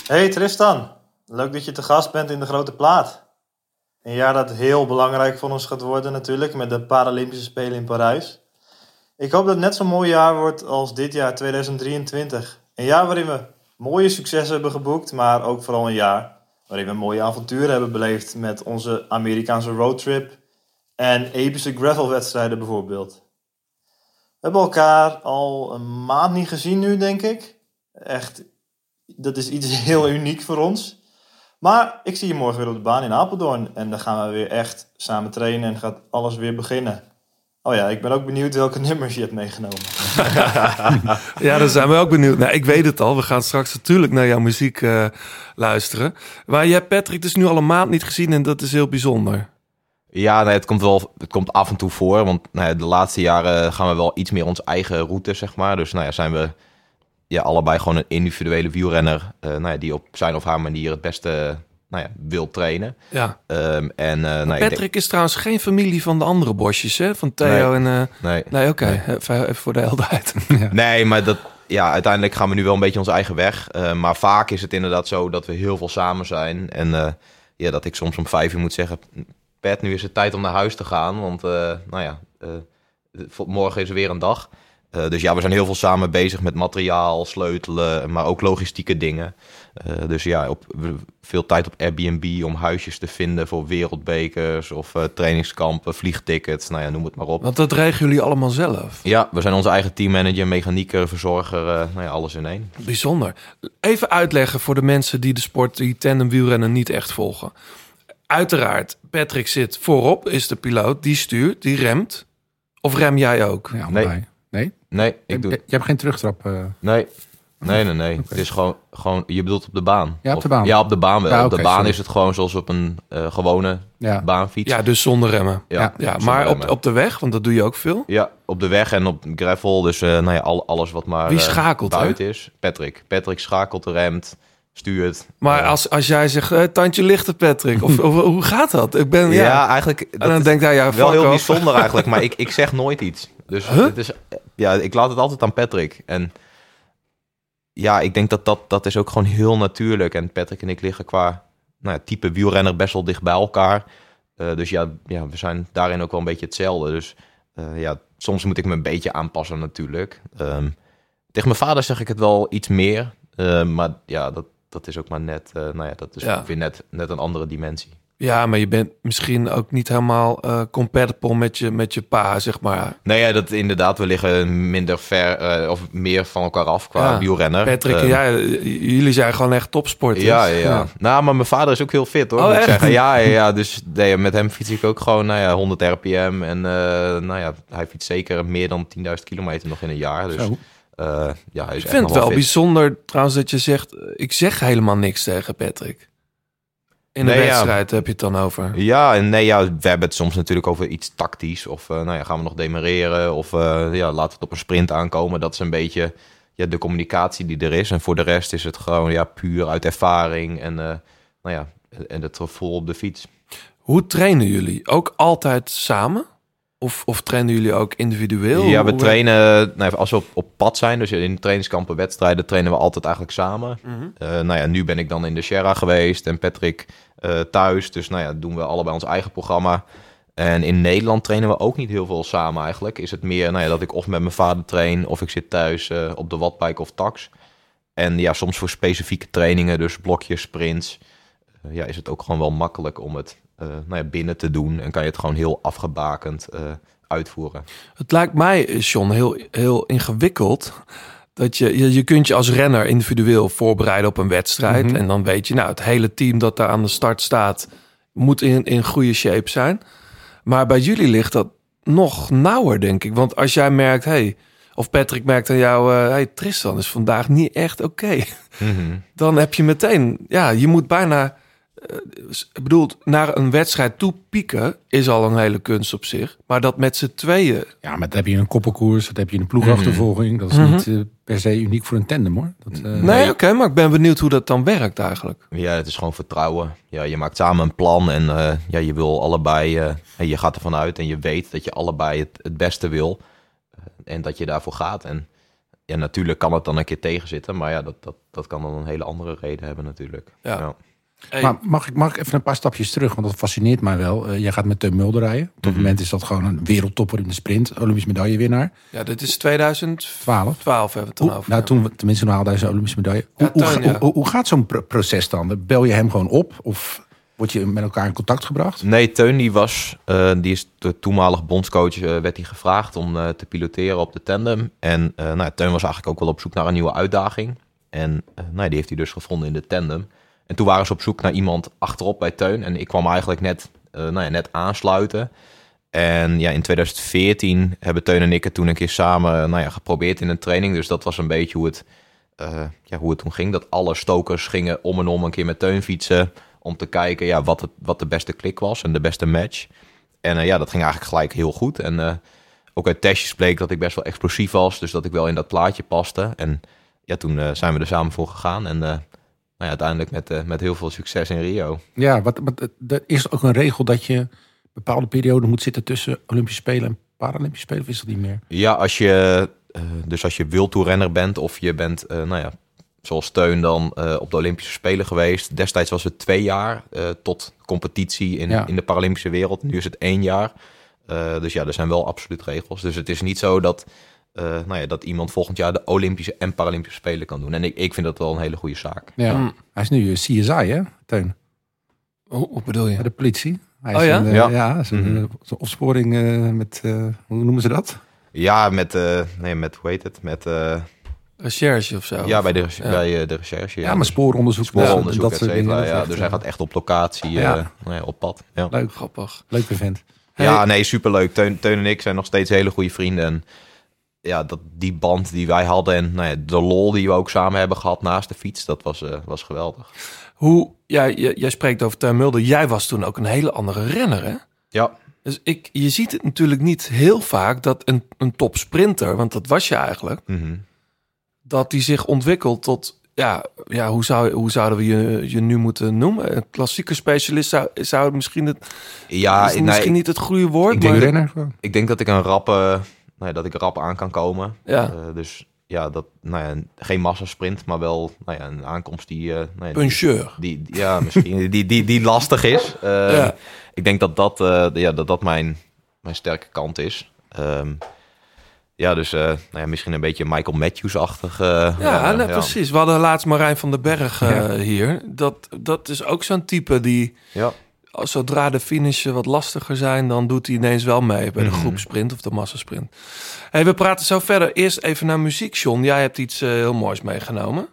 Hey Tristan, leuk dat je te gast bent in de Grote Plaat. Een jaar dat heel belangrijk voor ons gaat worden natuurlijk, met de Paralympische Spelen in Parijs. Ik hoop dat het net zo'n mooi jaar wordt als dit jaar 2023. Een jaar waarin we mooie successen hebben geboekt, maar ook vooral een jaar waarin we mooie avonturen hebben beleefd met onze Amerikaanse roadtrip en epische gravelwedstrijden bijvoorbeeld. We hebben elkaar al een maand niet gezien nu, denk ik. Echt dat is iets heel uniek voor ons. Maar ik zie je morgen weer op de baan in Apeldoorn. En dan gaan we weer echt samen trainen en gaat alles weer beginnen. Oh ja, ik ben ook benieuwd welke nummers je hebt meegenomen. Ja, daar zijn we ook benieuwd. Nou, ik weet het al. We gaan straks natuurlijk naar jouw muziek eh, luisteren. Maar je hebt Patrick dus nu al een maand niet gezien en dat is heel bijzonder. Ja, nee, het komt wel het komt af en toe voor. Want nou ja, de laatste jaren gaan we wel iets meer onze eigen route, zeg maar. Dus nou ja, zijn we ja, allebei gewoon een individuele wielrenner... eh, nou ja, die op zijn of haar manier het beste nou ja, wil trainen. Ja. Ehm, en, eh, nou, denk- Patrick is trouwens geen familie van de andere bosjes, hè? Van Theo Nee. en... eh, nee. Nee, oké. Even, even voor de helderheid. Nee, maar dat, ja, uiteindelijk gaan we nu wel een beetje onze eigen weg. Eh, maar vaak is het inderdaad zo dat we heel veel samen zijn. En eh, ja, dat ik soms om vijf uur moet zeggen... Pet, nu is het tijd om naar huis te gaan. Want, eh, nou ja, eh, voor- morgen is er weer een dag. Eh, dus ja, we zijn heel veel samen bezig met materiaal, sleutelen, maar ook logistieke dingen. Eh, dus ja, op, veel tijd op Airbnb om huisjes te vinden voor wereldbekers of eh, trainingskampen, vliegtickets, nou ja, noem het maar op. Want dat regelen jullie allemaal zelf. Ja, we zijn onze eigen teammanager, mechanieker, verzorger, eh, nou ja, alles in één. Bijzonder. Even uitleggen voor de mensen die de sport, die tandem wielrennen niet echt volgen. Uiteraard, Patrick zit voorop, is de piloot. Die stuurt, die remt. Of rem jij ook? Ja, allebei. Nee? Nee, ik doe... Je, je hebt geen terugtrap. eh. Nee, nee, nee. Het is gewoon, gewoon, je bedoelt op de baan? Ja, op de Of- baan. Ja, op de baan wel. Ja, op de baan sorry. is het gewoon zoals op een eh, gewone Ja. baanfiets. Ja, dus zonder remmen. ja, Ja, zonder maar op, remmen. op de weg, want dat doe je ook veel. Ja, op de weg en op gravel. Dus eh, nou ja, al, alles wat maar Wie eh, schakelt, buiten is. Patrick. Patrick schakelt, remt, stuurt. Maar als, als jij zegt, eh, tandje lichter Patrick, of, of hoe gaat dat? Ik ben, ja, ja. eigenlijk... en dat dan denkt hij, ja, wel heel bijzonder eigenlijk, maar ik, ik zeg nooit iets. Dus Huh? het is, ja, ik laat het altijd aan Patrick. En ja, ik denk dat, dat dat is ook gewoon heel natuurlijk. En Patrick en ik liggen qua nou ja, type wielrenner best wel dicht bij elkaar. Eh, dus ja, ja, we zijn daarin ook wel een beetje hetzelfde. Dus eh, ja, soms moet ik me een beetje aanpassen natuurlijk. Ehm, tegen mijn vader zeg ik het wel iets meer. Eh, maar ja, dat, dat is ook maar net, nou ja, dat is Ja. weer net, net een andere dimensie. Ja, maar je bent misschien ook niet helemaal eh compatible met je, met je pa, zeg maar. Nee, ja, dat inderdaad, we liggen minder ver eh, of meer van elkaar af qua Ja, wielrenner. Patrick Eh, en jij, eh, jullie zijn gewoon echt topsporters. Ja, ja, ja. Nou, maar mijn vader is ook heel fit hoor. Oh, moet echt? zeggen. Ja, ja, ja. Dus nee, met hem fiets ik ook gewoon nou ja, 100 rpm. En eh, nou ja, hij fietst zeker meer dan 10.000 kilometer nog in een jaar. Dus Zo. ja, hij is Ik echt vind het wel fit. bijzonder trouwens dat je zegt, ik zeg helemaal niks tegen Patrick. In Nee, ja. wedstrijd heb je het dan over. Ja, en nee, ja, we hebben het soms natuurlijk over iets tactisch. Of eh, nou ja, gaan we nog demereren? Of eh, ja, laten we het op een sprint aankomen. Dat is een beetje ja, de communicatie die er is. En voor de rest is het gewoon ja, puur uit ervaring. En, eh, nou ja, en het gevoel op de fiets. Hoe trainen jullie? Ook altijd samen? Of, of trainen jullie ook individueel? Ja, we trainen, nou, als we op, op pad zijn, dus in trainingskampen, wedstrijden, trainen we altijd eigenlijk samen. Mhm. Nou ja, nu ben ik dan in de Sierra geweest en Patrick eh, thuis. Dus nou ja, doen we allebei ons eigen programma. En in Nederland trainen we ook niet heel veel samen eigenlijk. Is het meer nou ja, dat ik of met mijn vader train of ik zit thuis eh, op de wattbike of tax. En ja, soms voor specifieke trainingen, dus blokjes, sprints, eh, ja, is het ook gewoon wel makkelijk om het eh, nou ja, binnen te doen. En kan je het gewoon heel afgebakend uitvoeren. Het lijkt mij, John, heel, heel ingewikkeld. Dat je, je, je kunt je als renner individueel voorbereiden op een wedstrijd. Mhm. En dan weet je, nou, het hele team dat daar aan de start staat, moet in, in goede shape zijn. Maar bij jullie ligt dat nog nauwer, denk ik. Want als jij merkt, hey, of Patrick merkt aan jou, eh hey, Tristan is vandaag niet echt oké. Dan heb je meteen, ja, je moet bijna, ik bedoel, naar een wedstrijd toe pieken is al een hele kunst op zich. Maar dat met z'n tweeën Ja, maar dat heb je een koppelkoers, dat heb je een ploegachtervolging. Dat is Mhm. niet eh, per se uniek voor een tandem hoor. Dat, eh, Nee, oké, maar ik ben benieuwd hoe dat dan werkt eigenlijk. Ja, het is gewoon vertrouwen. Ja, je maakt samen een plan en eh, ja, je wil allebei, eh, en je gaat ervan uit en je weet dat je allebei het, het beste wil. eh, en dat je daarvoor gaat. En ja, natuurlijk kan het dan een keer tegenzitten, maar ja, dat, dat, dat kan dan een hele andere reden hebben natuurlijk. Ja. Hey, Maar mag ik, mag ik even een paar stapjes terug? Want dat fascineert mij wel. Eh, jij gaat met Teun Mulder rijden. Op het moment is dat gewoon een wereldtopper in de sprint. Olympisch medaillewinnaar. ja, dit is 2012 12. hebben we het dan over. nou, toen, tenminste, toen haalde hij zijn Olympische medaille. Ja, hoe, hoe, Teun, ja. hoe, hoe gaat zo'n pro- proces dan? Bel je hem gewoon op? Of word je met elkaar in contact gebracht? Nee, Teun die was, eh, die is de toenmalig bondscoach, eh, werd hij gevraagd om eh, te piloteren op de tandem. En eh, nou, Teun was eigenlijk ook wel op zoek naar een nieuwe uitdaging. En nou, die heeft hij dus gevonden in de tandem. En toen waren ze op zoek naar iemand achterop bij Teun. En ik kwam eigenlijk net, eh, nou ja, net aansluiten. En ja, in 2014 hebben Teun en ik het toen een keer samen nou ja, geprobeerd in een training. Dus dat was een beetje hoe het, eh, ja, hoe het toen ging. Dat alle stokers gingen om en om een keer met Teun fietsen. Om te kijken ja, wat, het, wat de beste klik was en de beste match. En eh, ja, dat ging eigenlijk gelijk heel goed. En ook uit testjes bleek dat ik best wel explosief was. Dus dat ik wel in dat plaatje paste. En ja, toen zijn we er samen voor gegaan. En ja, uiteindelijk met, eh, met heel veel succes in Rio. Ja, wat, wat, er is ook een regel dat je een bepaalde periode moet zitten tussen Olympische Spelen en Paralympische Spelen. Of is dat niet meer? Ja, als je, eh, dus als je wildtoerrenner bent of je bent, eh, nou ja, zoals Steun dan op de Olympische Spelen geweest. Destijds was het twee jaar tot competitie in, Ja. in de Paralympische wereld. Nu is het één jaar. Dus ja, er zijn wel absoluut regels. Dus het is niet zo dat, eh, nou ja, dat iemand volgend jaar de Olympische en Paralympische Spelen kan doen. En ik, ik vind dat wel een hele goede zaak. Ja. Mm. Hij is nu eh, CSI, hè, Teun? Hoe, hoe bedoel je? Bij de politie. Hij Oh is ja? Een, eh, Ja. ja, is een, Mhm. zo'n opsporing eh, met, eh, hoe noemen ze dat? Ja, met, eh, nee, met hoe heet het? Met, eh, Recherche of zo? ja, bij de, Ja. bij de recherche. Ja, maar spooronderzoek. Spooronderzoek, dat soort. Dat is Ja, echt, dus hij gaat echt op locatie, eh, Ja. nou ja, op pad. Ja. Leuk, Grappig. leuke vent. Ja, nee, superleuk. Teun, Teun en ik zijn nog steeds hele goede vrienden. En ja, dat, die band die wij hadden en nou ja, de lol die we ook samen hebben gehad naast de fiets, dat was, eh, was geweldig. Hoe, ja, jij, jij spreekt over Teun Mulder. Jij was toen ook een hele andere renner, hè? Ja, Dus ik, je ziet het natuurlijk niet heel vaak dat een, een topsprinter, want dat was je eigenlijk, mhm. dat die zich ontwikkelt tot, ja, ja hoe, zou, hoe zouden we je, je nu moeten noemen? Een klassieke specialist zou, zou het misschien, het, ja is nee, misschien niet het goede woord, ik maar denk renner. gewoon. ik denk dat ik een rappe, nou ja, dat ik rap aan kan komen. ja, Eh, dus ja, dat, nou ja, geen massasprint, maar wel nou ja, een aankomst die, eh, nou ja, puncheur. die, ja, misschien die, die, die lastig is. Eh, Ja. Ik denk dat dat, eh, ja, dat, dat mijn, mijn sterke kant is. Ehm, ja, dus nou ja, misschien een beetje Michael Matthews-achtig. eh, Ja, precies. We hadden laatst Marijn van den Berg hier. Dat, dat is ook zo'n type die, Ja. Zodra de finishen wat lastiger zijn, dan doet hij ineens wel mee bij de Mhm. groepsprint of de massasprint. Hey, we praten zo verder. Eerst even naar muziek, John. Jij hebt iets eh, heel moois meegenomen.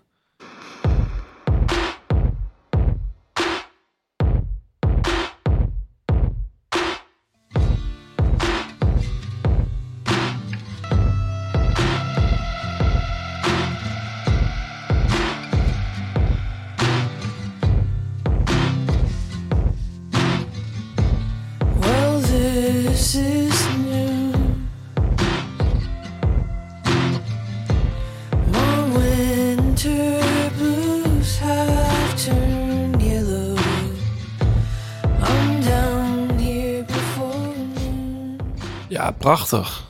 Ja, prachtig.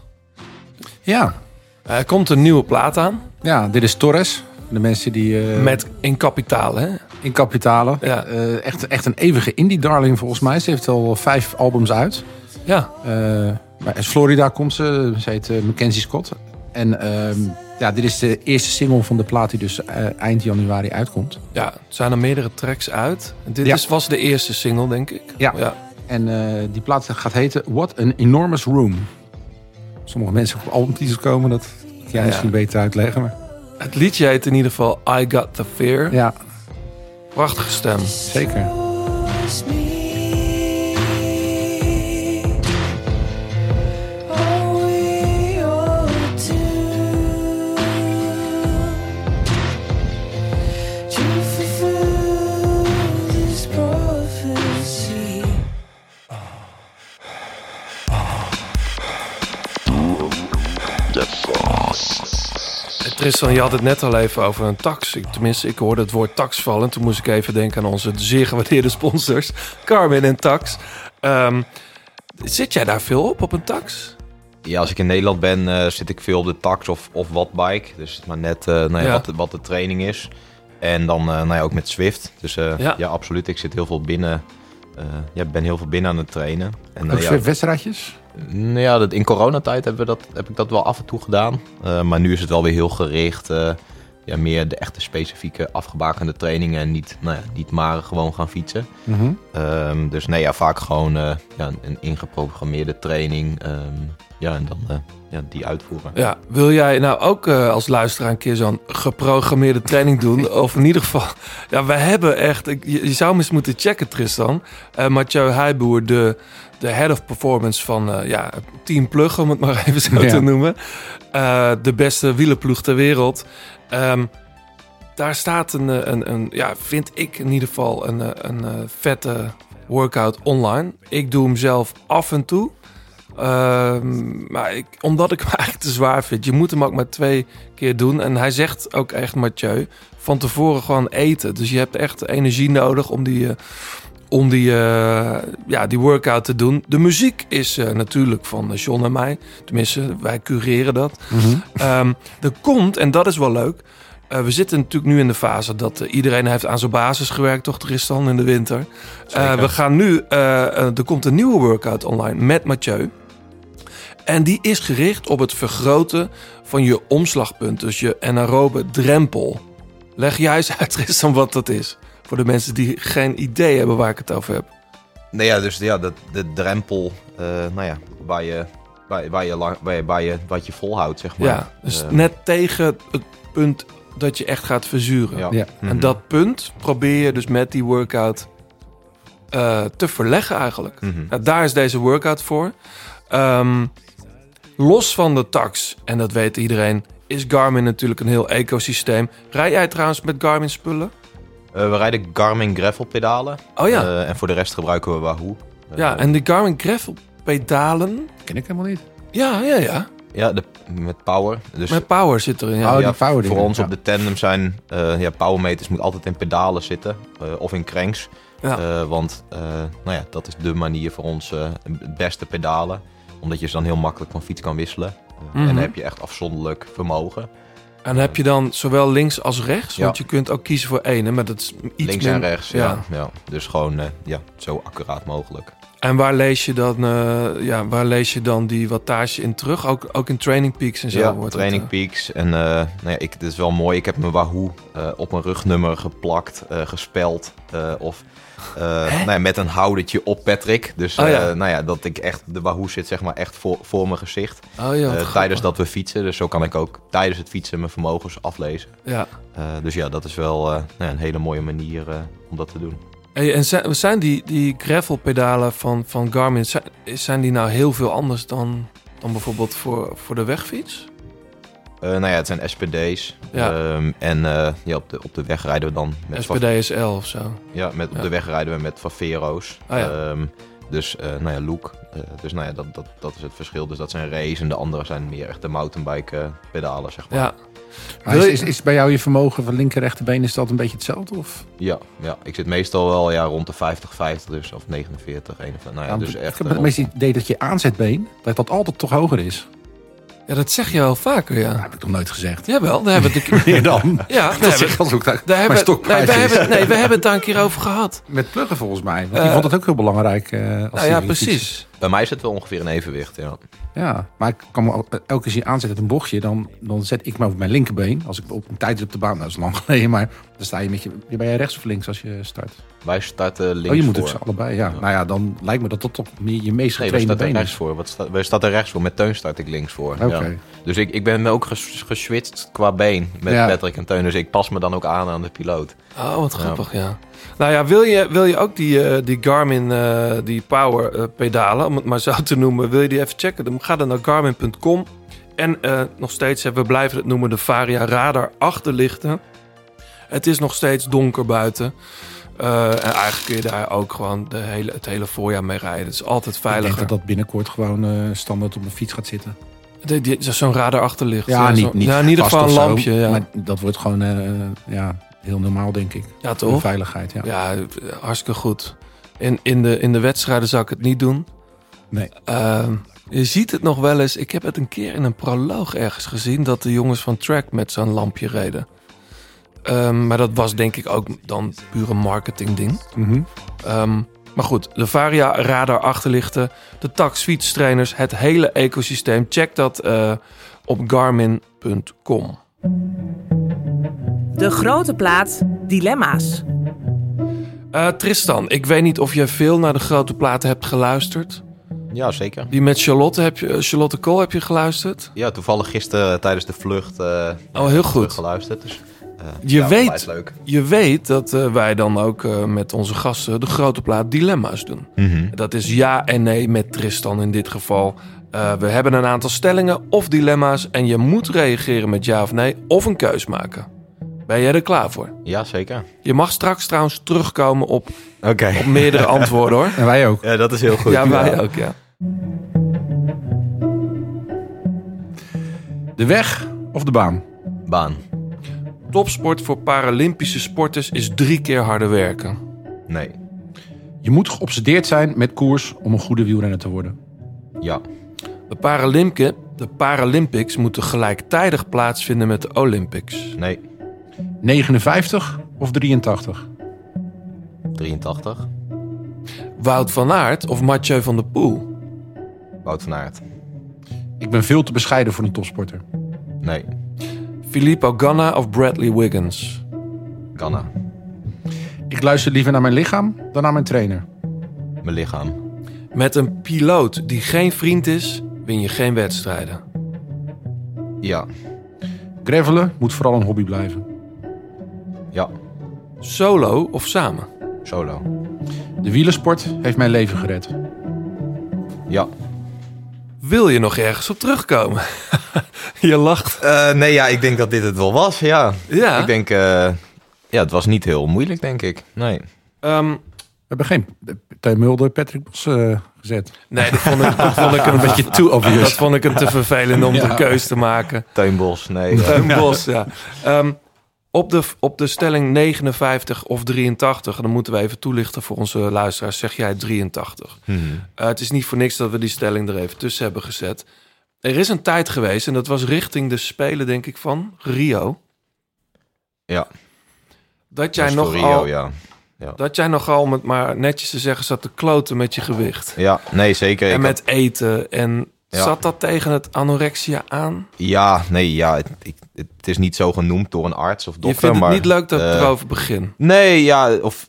Ja. Er komt een nieuwe plaat aan. ja, dit is Torres. De mensen die eh, Met in kapitaal, hè? in kapitalen. Ja. Eh, echt, echt een eeuwige indie-darling volgens mij. Ze heeft al vijf albums uit. Ja. Maar uit Florida komt ze. Ze heet Mackenzie Scott. En ehm, Ja, dit is de eerste single van de plaat die dus eind januari uitkomt. Ja, er zijn er meerdere tracks uit. Dit Ja. is, was de eerste single, denk ik. Ja. En eh, die plaat gaat heten What an Enormous Room. Sommige mensen op albumtitels komen, dat kan jij Ja, misschien ja. beter uitleggen. Maar... Het liedje heet in ieder geval I Got The Fear. Ja, Prachtige stem. zeker. Tristan, je had het net al even over een tax. Ik, tenminste, ik hoorde het woord tax vallen. Toen moest ik even denken aan onze zeer gewaardeerde sponsors. Carmen en Tax. Ehm, zit jij daar veel op, op een tax? Ja, als ik in Nederland ben, eh, zit ik veel op de tax of, of wattbike. Dus het maar net eh, nou ja, Ja. Wat, de- wat de training is. En dan eh, nou ja, ook met Swift. Dus eh, Ja. ja. absoluut. Ik zit heel veel binnen. eh ja, ben heel veel binnen aan het trainen. En, Ook ja, veel wedstrijdjes? Nou ja, dat, in coronatijd hebben we dat, heb ik dat wel af en toe gedaan. Eh, maar nu is het wel weer heel gericht. eh, ja, meer de echte specifieke afgebakende trainingen. En niet, nou ja, niet maar gewoon gaan fietsen. Mhm. Ehm, dus nee, ja, vaak gewoon eh, ja, een ingeprogrammeerde training. ehm, ja, en dan ja, die uitvoeren. Ja, wil jij nou ook als luisteraar een keer zo'n geprogrammeerde training doen? of in ieder geval, ja, we hebben echt, ik- je, je zou hem eens moeten checken, Tristan. Eh Mathieu Heijboer, de, de head of performance van eh, ja, Team Plug, om het maar even zo Ja. te noemen. Eh, de beste wielerploeg ter wereld. Ehm, daar staat een, eh, een, een, ja, vind ik in ieder geval een, een, vette workout online. Ik doe hem zelf af en toe. Ehm, maar ik, omdat ik hem eigenlijk te zwaar vind. Je moet hem ook maar twee keer doen. En hij zegt ook echt, Mathieu, van tevoren gewoon eten. Dus je hebt echt energie nodig om die, eh, om die, eh, ja, die workout te doen. De muziek is eh, natuurlijk van eh, John en mij. Tenminste, wij cureren dat. Ehm, er komt, en dat is wel leuk... we zitten natuurlijk nu in de fase dat iedereen heeft aan zijn basis gewerkt, toch Tristan, in de winter. We gaan nu, er komt een nieuwe workout online met Mathieu. En die is gericht op het vergroten van je omslagpunt, dus je anaerobe drempel. Leg jij eens uit, Tristan, wat dat is. Voor de mensen die geen idee hebben waar ik het over heb. Nee, ja, dus ja, de, de drempel, eh, nou ja, waar je, waar, waar je, lang, waar je, waar je, wat je volhoudt, zeg maar. Ja, dus Eh, net tegen het punt dat je echt gaat verzuren. Ja. Ja. En Mhm. dat punt probeer je dus met die workout eh, te verleggen eigenlijk. Nou, daar is deze workout voor. Ehm, los van de tax, en dat weet iedereen, is Garmin natuurlijk een heel ecosysteem. Rij jij trouwens met Garmin spullen? Eh, we rijden Garmin gravel pedalen. Oh ja. Eh, en voor de rest gebruiken we Wahoo. Eh, ja, en die Garmin gravel pedalen. Ken ik helemaal niet. Ja, ja, ja. Ja, de, met power. Dus Met power zit erin. Ja. Oh, ja, power voor ons ja. op de tandem zijn eh ja, powermeters moet altijd in pedalen zitten. eh, of in cranks. Ja. Eh, want eh, nou ja, dat is de manier voor ons eh, het beste pedalen. Omdat je ze dan heel makkelijk van fiets kan wisselen. Mhm. En dan heb je echt afzonderlijk vermogen. En heb je dan zowel links als rechts? Ja. Want je kunt ook kiezen voor één, maar dat is iets Links min- en rechts, ja. ja. Dus gewoon eh, ja, zo accuraat mogelijk. En waar lees je dan, eh, ja, waar lees je dan die wattage in terug? Ook, ook in Training Peaks en zo? ja, wordt Training het, eh, Peaks. En nou ja, ik, het is wel mooi. Ik heb mijn Wahoo op mijn rugnummer geplakt, gespeld. of nou ja, met een houdertje op Patrick. Dus Oh ja. eh, nou ja, dat ik echt, de Wahoo zit zeg maar echt voor, voor mijn gezicht. Oh ja, Eh, tijdens dat we fietsen. Dus zo kan ik ook tijdens het fietsen mijn vermogens aflezen. Ja. Eh, dus ja, dat is wel eh, nou een hele mooie manier eh, om dat te doen. Hey, en zijn, zijn die, die gravel-pedalen van, van Garmin, zijn, zijn die nou heel veel anders dan, dan bijvoorbeeld voor, voor de wegfiets? Eh, nou ja, het zijn SPD's. Ja. Ehm, en eh, ja, op, de, op de weg rijden we dan met SPD SL of zo. Ja, met, op Ja. de weg rijden we met Favero's. Ah, ja. Ehm, dus, eh, nou ja, look. Eh, dus nou ja, dat, dat, dat is het verschil. Dus dat zijn race en de andere zijn meer echt de mountainbike pedalen, zeg maar. Ja. Maar is, is, is bij jou je vermogen van linker rechterbeen is dat een beetje hetzelfde? Of? Ja, ja, ik zit meestal wel ja, rond de 50, 50 dus, of 49, 51. Nou ja, Ja, dus ik echt... heb eh, het meeste idee dat je aanzetbeen, dat dat altijd toch hoger is. Ja, dat zeg je wel vaker, ja. Dat heb ik toch nooit gezegd. Jawel, daar hebben we het een keer... Meer dan. Ja, dat daar zeg hebben, ik als ook daar hebben, mijn nee, we hebben, nee, we hebben het daar een keer over gehad. Met pluggen volgens mij. Want die Eh, vond het ook heel belangrijk. eh, als Nou ja, precies. Bij mij is het wel ongeveer een evenwicht, ja. Ja, maar ik kan me ook- elke keer zien aanzetten uit een bochtje. Dan, dan zet ik me op mijn linkerbeen. Als ik op een tijd op de baan, nou, dat is lang geleden. Maar dan sta je met je... Ben jij rechts of links als je start? Wij starten links oh, je moet voor. ook ze allebei, ja. Nou ja, dan lijkt me dat dat toch meer je meest Nee, wij getrainde starten been rechts is. voor. Wat sta, wij starten rechts voor. Met Teun start ik links voor. Oké. Ja. Dus ik, ik ben ook ges, geswitcht qua been met Ja. Patrick en Teun. Dus ik pas me dan ook aan aan de piloot. Oh, wat grappig, ja. Nou ja, wil je, wil je ook die, eh, die Garmin, eh, die Power eh, pedalen, om het maar zo te noemen, wil je die even checken? Dan ga dan naar garmin.com. En eh, nog steeds, hè, we blijven het noemen, de Varia Radar achterlichten. Het is nog steeds donker buiten. Eh, en eigenlijk kun je daar ook gewoon de hele, het hele voorjaar mee rijden. Het is altijd Ik denk veiliger. dat dat binnenkort gewoon eh, standaard op een fiets gaat zitten. Zo'n radar achterlicht. Ja, niet, niet ja, in ieder geval een zo, lampje. Ja, Maar dat wordt gewoon eh, ja, heel normaal, denk ik. ja De toch? veiligheid, ja. Ja, hartstikke goed. In, in, de, in de wedstrijden zou ik het niet doen. Nee. Ehm, je ziet het nog wel eens. Ik heb het een keer in een proloog ergens gezien... dat de jongens van Track met zo'n lampje reden. Ehm, maar dat was denk ik ook dan puur een marketing ding. Mhm. Ehm, maar goed, de Varia radar achterlichten, de tax fietstrainers, het hele ecosysteem. Check dat eh, op garmin.com. De grote plaat Dilemma's. Eh, Tristan, ik weet niet of jij veel naar de grote platen hebt geluisterd. Ja, zeker. Die met Charlotte, heb je, eh, Charlotte Kool heb je geluisterd? Ja, toevallig gisteren tijdens de vlucht eh Oh, heel goed. geluisterd. Dus, Je, ja, weet, leuk. je weet dat eh, wij dan ook eh, met onze gasten de grote plaat dilemma's doen. Mhm. Dat is ja en nee met Tristan in dit geval. Eh, we hebben een aantal stellingen of dilemma's en je moet reageren met ja of nee of een keus maken. Ben jij er klaar voor? Ja, zeker. Je mag straks trouwens terugkomen op, Oké. op meerdere antwoorden hoor. En wij ook. Ja, dat is heel goed. Ja, wij ook, ja. De weg of de baan? Baan. Topsport voor Paralympische sporters is drie keer harder werken. Nee. Je moet geobsedeerd zijn met koers om een goede wielrenner te worden. Ja. De, de Paralympics moeten gelijktijdig plaatsvinden met de Olympics. Nee. 59 of 83? 83. Wout van Aert of Mathieu van der Poel? Wout van Aert. Ik ben veel te bescheiden voor een topsporter. Nee. Filippo Ganna of Bradley Wiggins? Ganna. Ik luister liever naar mijn lichaam dan naar mijn trainer. Mijn lichaam. Met een piloot die geen vriend is, win je geen wedstrijden. Ja. Gravelen moet vooral een hobby blijven. Ja. Solo of samen? Solo. De wielersport heeft mijn leven gered. Ja. Wil je nog ergens op terugkomen? je lacht. Eh, nee, ja, ik denk dat dit het wel was, ja. Ja. Ik denk, eh, ja, het was niet heel moeilijk, denk ik. Nee. Ehm, We hebben geen Teun Mulder, Patrick Bos eh, gezet. nee, dat vond ik, dat vond ik een beetje too obvious. Dat vond ik een te vervelend om Ja. de keus te maken. Tuinbos, nee. ja. Teun Bos, ja. Ehm, op, de, op de stelling 59 of 83, en dan moeten we even toelichten voor onze luisteraars, zeg jij 83. Mhm. Eh, het is niet voor niks dat we die stelling er even tussen hebben gezet. Er is een tijd geweest, en dat was richting de Spelen, denk ik, van Rio. Ja. Dat jij, nogal, Rio, ja. Ja. dat jij nogal, om het maar netjes te zeggen, zat te kloten met je gewicht. ja, nee, zeker. Ik en had- met eten. En Ja. zat dat tegen het anorexia aan? Ja, nee, ja, het, ik, het is niet zo genoemd door een arts of je dokter, vindt het maar... niet leuk dat ik eh, erover begin. Nee, ja, of...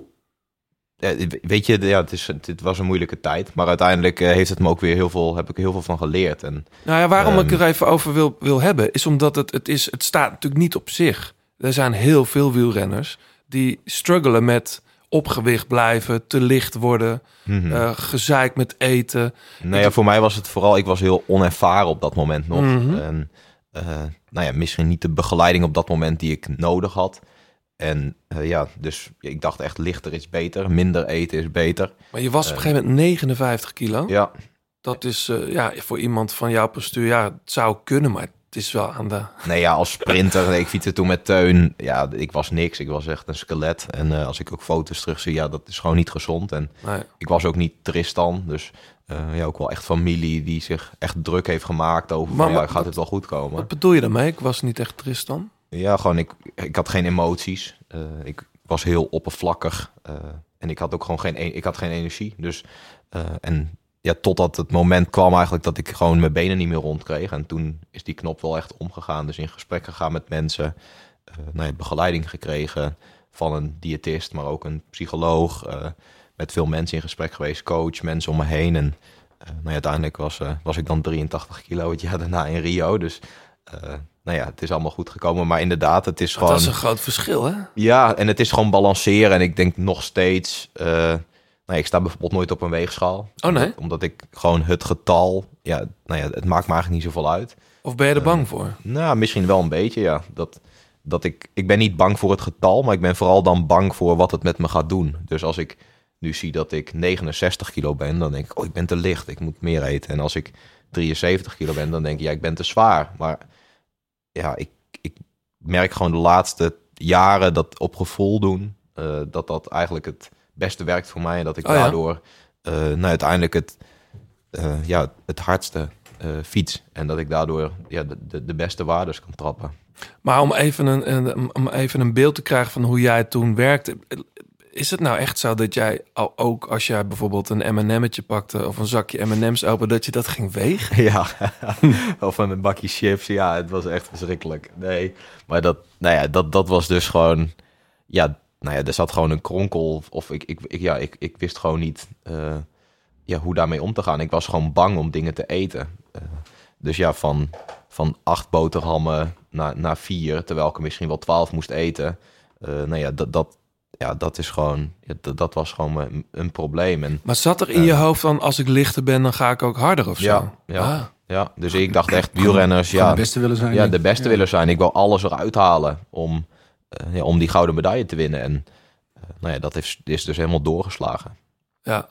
weet je, ja, het, is, het was een moeilijke tijd. Maar uiteindelijk eh, heeft het me ook weer heel veel, heb ik er heel veel van geleerd. En, Nou ja, waarom ik Ehm. er even over wil, wil hebben, is omdat het, het, is, het staat natuurlijk niet op zich. Er zijn heel veel wielrenners die struggelen met op gewicht blijven, te licht worden, eh, gezeik met eten. nou ja, voor mij was het vooral, ik was heel onervaren op dat moment nog. Mhm. En eh, nou ja, misschien niet de begeleiding op dat moment die ik nodig had. En eh, ja, dus ik dacht echt lichter is beter, minder eten is beter. Maar je was op een gegeven moment 59 kilo. Ja, Dat is ja, voor iemand van jouw postuur, ja, het zou kunnen, maar het is wel aan de... nee ja, als sprinter, ik fietste toen met Teun. Ja, ik was niks, ik was echt een skelet. En eh, als ik ook foto's terugzie, ja, dat is gewoon niet gezond. En Nee. ik was ook niet Tristan, dus eh, ja, ook wel echt familie die zich echt druk heeft gemaakt over Maar- van, ja, gaat het wel goed komen. Wat bedoel je daarmee? Ik was niet echt Tristan. Ja, gewoon ik, ik had geen emoties. Eh, ik was heel oppervlakkig. en ik had ook gewoon geen, e- ik had geen energie. Dus, en ja, totdat het moment kwam eigenlijk dat ik gewoon mijn benen niet meer rondkreeg. En toen is die knop wel echt omgegaan. Dus in gesprek gegaan met mensen. eh nou ja, begeleiding gekregen van een diëtist, maar ook een psycholoog. eh, met veel mensen in gesprek geweest, coach, mensen om me heen. En eh, nou ja, uiteindelijk was, was ik dan 83 kilo het jaar daarna in Rio. Dus nou ja, het is allemaal goed gekomen. Maar inderdaad, het is gewoon... Dat is een groot verschil, hè? Ja, en het is gewoon balanceren. En ik denk nog steeds... eh, nee, ik sta bijvoorbeeld nooit op een weegschaal. Oh, nee? Omdat ik gewoon het getal... Ja, nou ja, het maakt me eigenlijk niet zoveel uit. Of ben je er bang voor? Nou, misschien wel een beetje, ja. Dat, dat ik, ik ben niet bang voor het getal, maar ik ben vooral dan bang voor wat het met me gaat doen. Dus als ik nu zie dat ik 69 kilo ben, dan denk ik, oh, ik ben te licht, ik moet meer eten. En als ik 73 kilo ben, dan denk ik, ja, ik ben te zwaar. Maar ja, ik, ik merk gewoon de laatste jaren dat op gevoel doen, eh, dat dat eigenlijk het beste werkt voor mij. En dat ik Oh ja? daardoor eh, nou, uiteindelijk het, eh, ja, het hardste eh, fiets. En dat ik daardoor ja, de, de, de beste waardes kan trappen. Maar om even een, een, om even een beeld te krijgen van hoe jij toen werkte. Is het nou echt zo dat jij al- ook als jij bijvoorbeeld een M&M'tje pakte of een zakje M&M's open, dat je dat ging wegen? Ja, of een bakje chips. Ja, het was echt verschrikkelijk. Nee, maar dat, nou ja, dat, dat was dus gewoon... Ja, nou ja, er zat gewoon een kronkel. Of ik, ik, ik, ja, ik, ik wist gewoon niet eh, ja, hoe daarmee om te gaan. Ik was gewoon bang om dingen te eten. Eh, dus ja, van, van acht boterhammen naar, naar vier, terwijl ik er misschien wel twaalf moest eten. Eh, nou ja, dat, dat, ja, dat is gewoon... Ja, dat, dat was gewoon een, een probleem. En, Maar zat er in je hoofd van als ik lichter ben, dan ga ik ook harder of zo? ja, ja, Ah. ja. Dus ik dacht echt, wielrenners, ja, de beste willen zijn. ja, de beste willen zijn. Ik wil alles eruit halen om, ja, om die gouden medaille te winnen. En eh, nou ja, dat is, is dus helemaal doorgeslagen. Ja.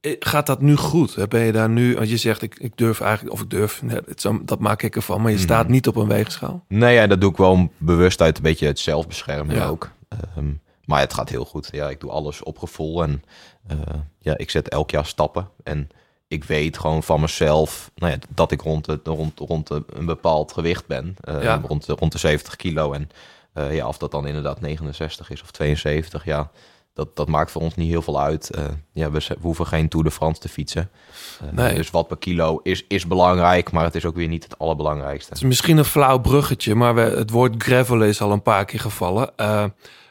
Eh, Gaat dat nu goed? Ben je daar nu, want je zegt ik, ik durf eigenlijk, of ik durf, dat maak ik ervan, maar je Mhm. staat niet op een weegschaal. Nee, ja, dat doe ik wel bewust uit een beetje het zelfbeschermen Ja. ook. Ehm, maar het gaat heel goed. Ja, ik doe alles op gevoel en eh, ja, ik zet elk jaar stappen. En ik weet gewoon van mezelf nou ja, dat ik rond, de, rond, rond een bepaald gewicht ben. Eh, Ja. rond, de, rond de 70 kilo. En eh, ja, of dat dan inderdaad 69 is of 72, ja, dat, dat maakt voor ons niet heel veel uit. Eh, ja, we, hoeven geen Tour de France te fietsen. Eh, Nee. Dus wat per kilo is, is belangrijk, maar het is ook weer niet het allerbelangrijkste. Het is misschien een flauw bruggetje, maar we, het woord gravel is al een paar keer gevallen.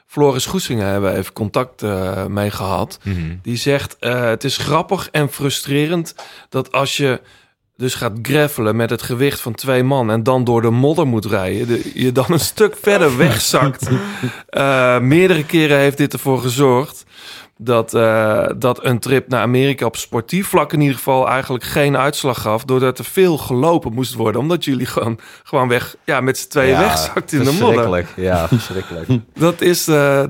Floris Goesingen hebben we even contact mee gehad. Mhm. Die zegt, het is grappig en frustrerend dat als je dus gaat gravelen met het gewicht van twee man en dan door de modder moet rijden, de- je dan een stuk verder wegzakt. Eh, meerdere keren heeft dit ervoor gezorgd dat, eh, dat een trip naar Amerika op sportief vlak in ieder geval eigenlijk geen uitslag gaf, doordat er veel gelopen moest worden, omdat jullie gewoon, gewoon weg, ja, met z'n tweeën Ja, wegzakt in de modder. Ja, verschrikkelijk. Dat is, eh,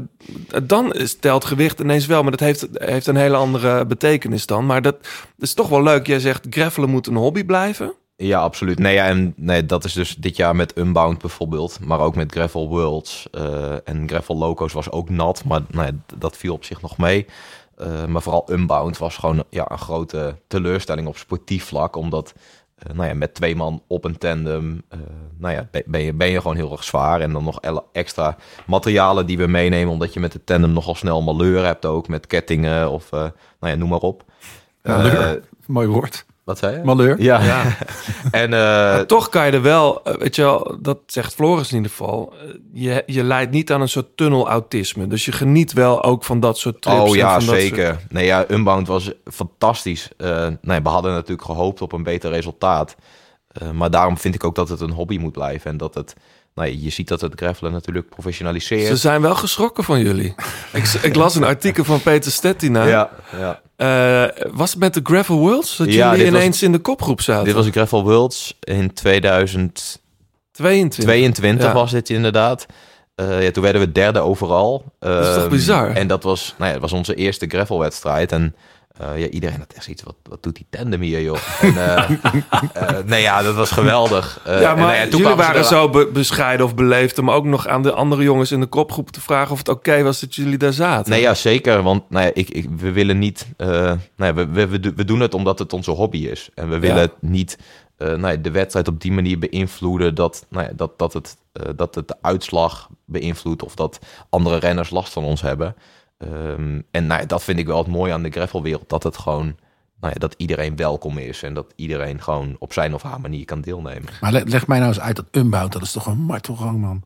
dan is, telt gewicht ineens wel, maar dat heeft, heeft een hele andere betekenis dan. Maar dat, is toch wel leuk. Jij zegt gravelen moet een hobby blijven. Ja, absoluut. Nee, ja, en nee, dat is dus dit jaar met Unbound bijvoorbeeld, maar ook met Gravel Worlds eh, en Gravel Locos was ook nat, maar d- dat viel op zich nog mee. Eh, maar vooral Unbound was gewoon ja, een grote teleurstelling op sportief vlak, omdat eh, nou ja, met twee man op een tandem, nou ja, ben- je, ben je gewoon heel erg zwaar. En dan nog extra materialen die we meenemen, omdat je met de tandem nogal snel malheur hebt ook, met kettingen of nou ja, noem maar op. Malheur. Mooi woord. Wat zei je? Malheur. Ja. Ja. en eh, Maar toch kan je er wel, eh, weet je wel, dat zegt Floris in ieder geval. eh, Je, je leidt niet aan een soort tunnelautisme. Dus je geniet wel ook van dat soort trips. Oh en ja, van dat zeker. soort- Nee, ja, Unbound was fantastisch. Eh, nee, we hadden natuurlijk gehoopt op een beter resultaat. Eh, maar daarom vind ik ook dat het een hobby moet blijven. En dat het, nou, ja, je ziet dat het gravelen natuurlijk professionaliseert. Ze zijn wel geschrokken van jullie. ik, ik las een artikel van Peter Stettina. ja, ja. Eh, was het met de Gravel Worlds? Dat Ja, jullie was- ineens in de kopgroep zaten? Dit was een Gravel Worlds in 2022 22. Ja. was dit inderdaad. Eh, ja, toen werden we derde overal. Dat is toch Ehm, bizar? En dat was, nou ja, was onze eerste gravelwedstrijd. En eh, ja, iedereen had echt zoiets, wat, wat doet die tandem hier, joh? En, eh, eh, nee, ja, dat was geweldig. Ja, maar nou jullie waren zo be- bescheiden of beleefd... om ook nog aan de andere jongens in de kopgroep te vragen... of het oké was dat jullie daar zaten. Nee, ja, zeker. Want nou ja, ik, ik, we willen niet... nou ja, we, we, we, do- we doen het omdat het onze hobby is. En we willen Ja. niet nou ja, de wedstrijd op die manier beïnvloeden... dat, nou ja, dat, dat, het, dat het de uitslag beïnvloedt... of dat andere renners last van ons hebben. Ehm, en nou ja, dat vind ik wel het mooie aan de gravelwereld. Dat het gewoon nou ja, dat iedereen welkom is en dat iedereen gewoon op zijn of haar manier kan deelnemen. Maar le- leg mij nou eens uit dat unbound, dat is toch een martelgang, man.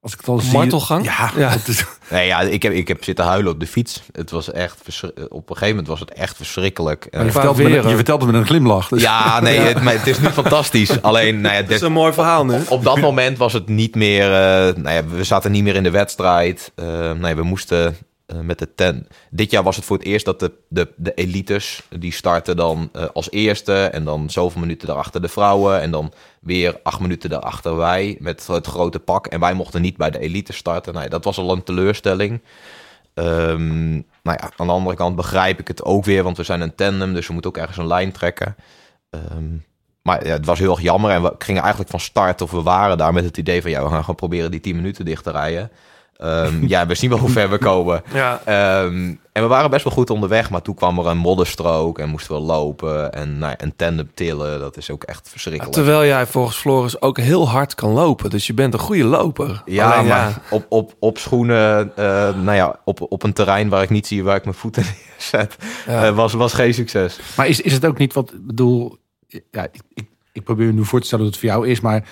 Als ik het al Een zie... martelgang? Ja, Ja. dat is- Nee, ja, ik heb, ik heb zitten huilen op de fiets. Het was echt verschri- op een gegeven moment was het echt verschrikkelijk. Maar je, Eh, vertelt het met, weren. je vertelt het met een glimlach. Dus. ja, nee, Het, maar het is nu fantastisch. Alleen, nou ja, Dat is een mooi verhaal nu. op dat moment was het niet meer. eh, nou ja, we zaten niet meer in de wedstrijd. Eh, nee, we moesten eh, met de ten. Dit jaar was het voor het eerst dat de, de, de elites. die starten dan eh, als eerste. En dan zoveel minuten daarachter de vrouwen. En dan weer acht minuten daarachter wij. Met het grote pak. En wij mochten niet bij de elite starten. Nou, dat was al een teleurstelling. Ehm, nou ja, aan de andere kant begrijp ik het ook weer. Want we zijn een tandem. Dus we moeten ook ergens een lijn trekken. Ehm, maar ja, het was heel erg jammer. En we gingen eigenlijk van start, of we waren daar met het idee van... ja, we gaan gewoon proberen die 10 minuten dicht te rijden. Ehm, ja, we zien wel hoe ver we komen. Ja. Ehm, en we waren best wel goed onderweg, maar toen kwam er een modderstrook en moesten we lopen. En nou, ja, een tandem tillen, dat is ook echt verschrikkelijk. Terwijl jij volgens Floris ook heel hard kan lopen. Dus je bent een goede loper. Ja, Alleen, maar Op, op, op schoenen, eh, nou ja, op, op een terrein waar ik niet zie waar ik mijn voeten neerzet, Ja. eh, was, was geen succes. Maar is, is het ook niet wat, ik bedoel, ja, ik, ik, ik probeer me nu voor te stellen dat het voor jou is, maar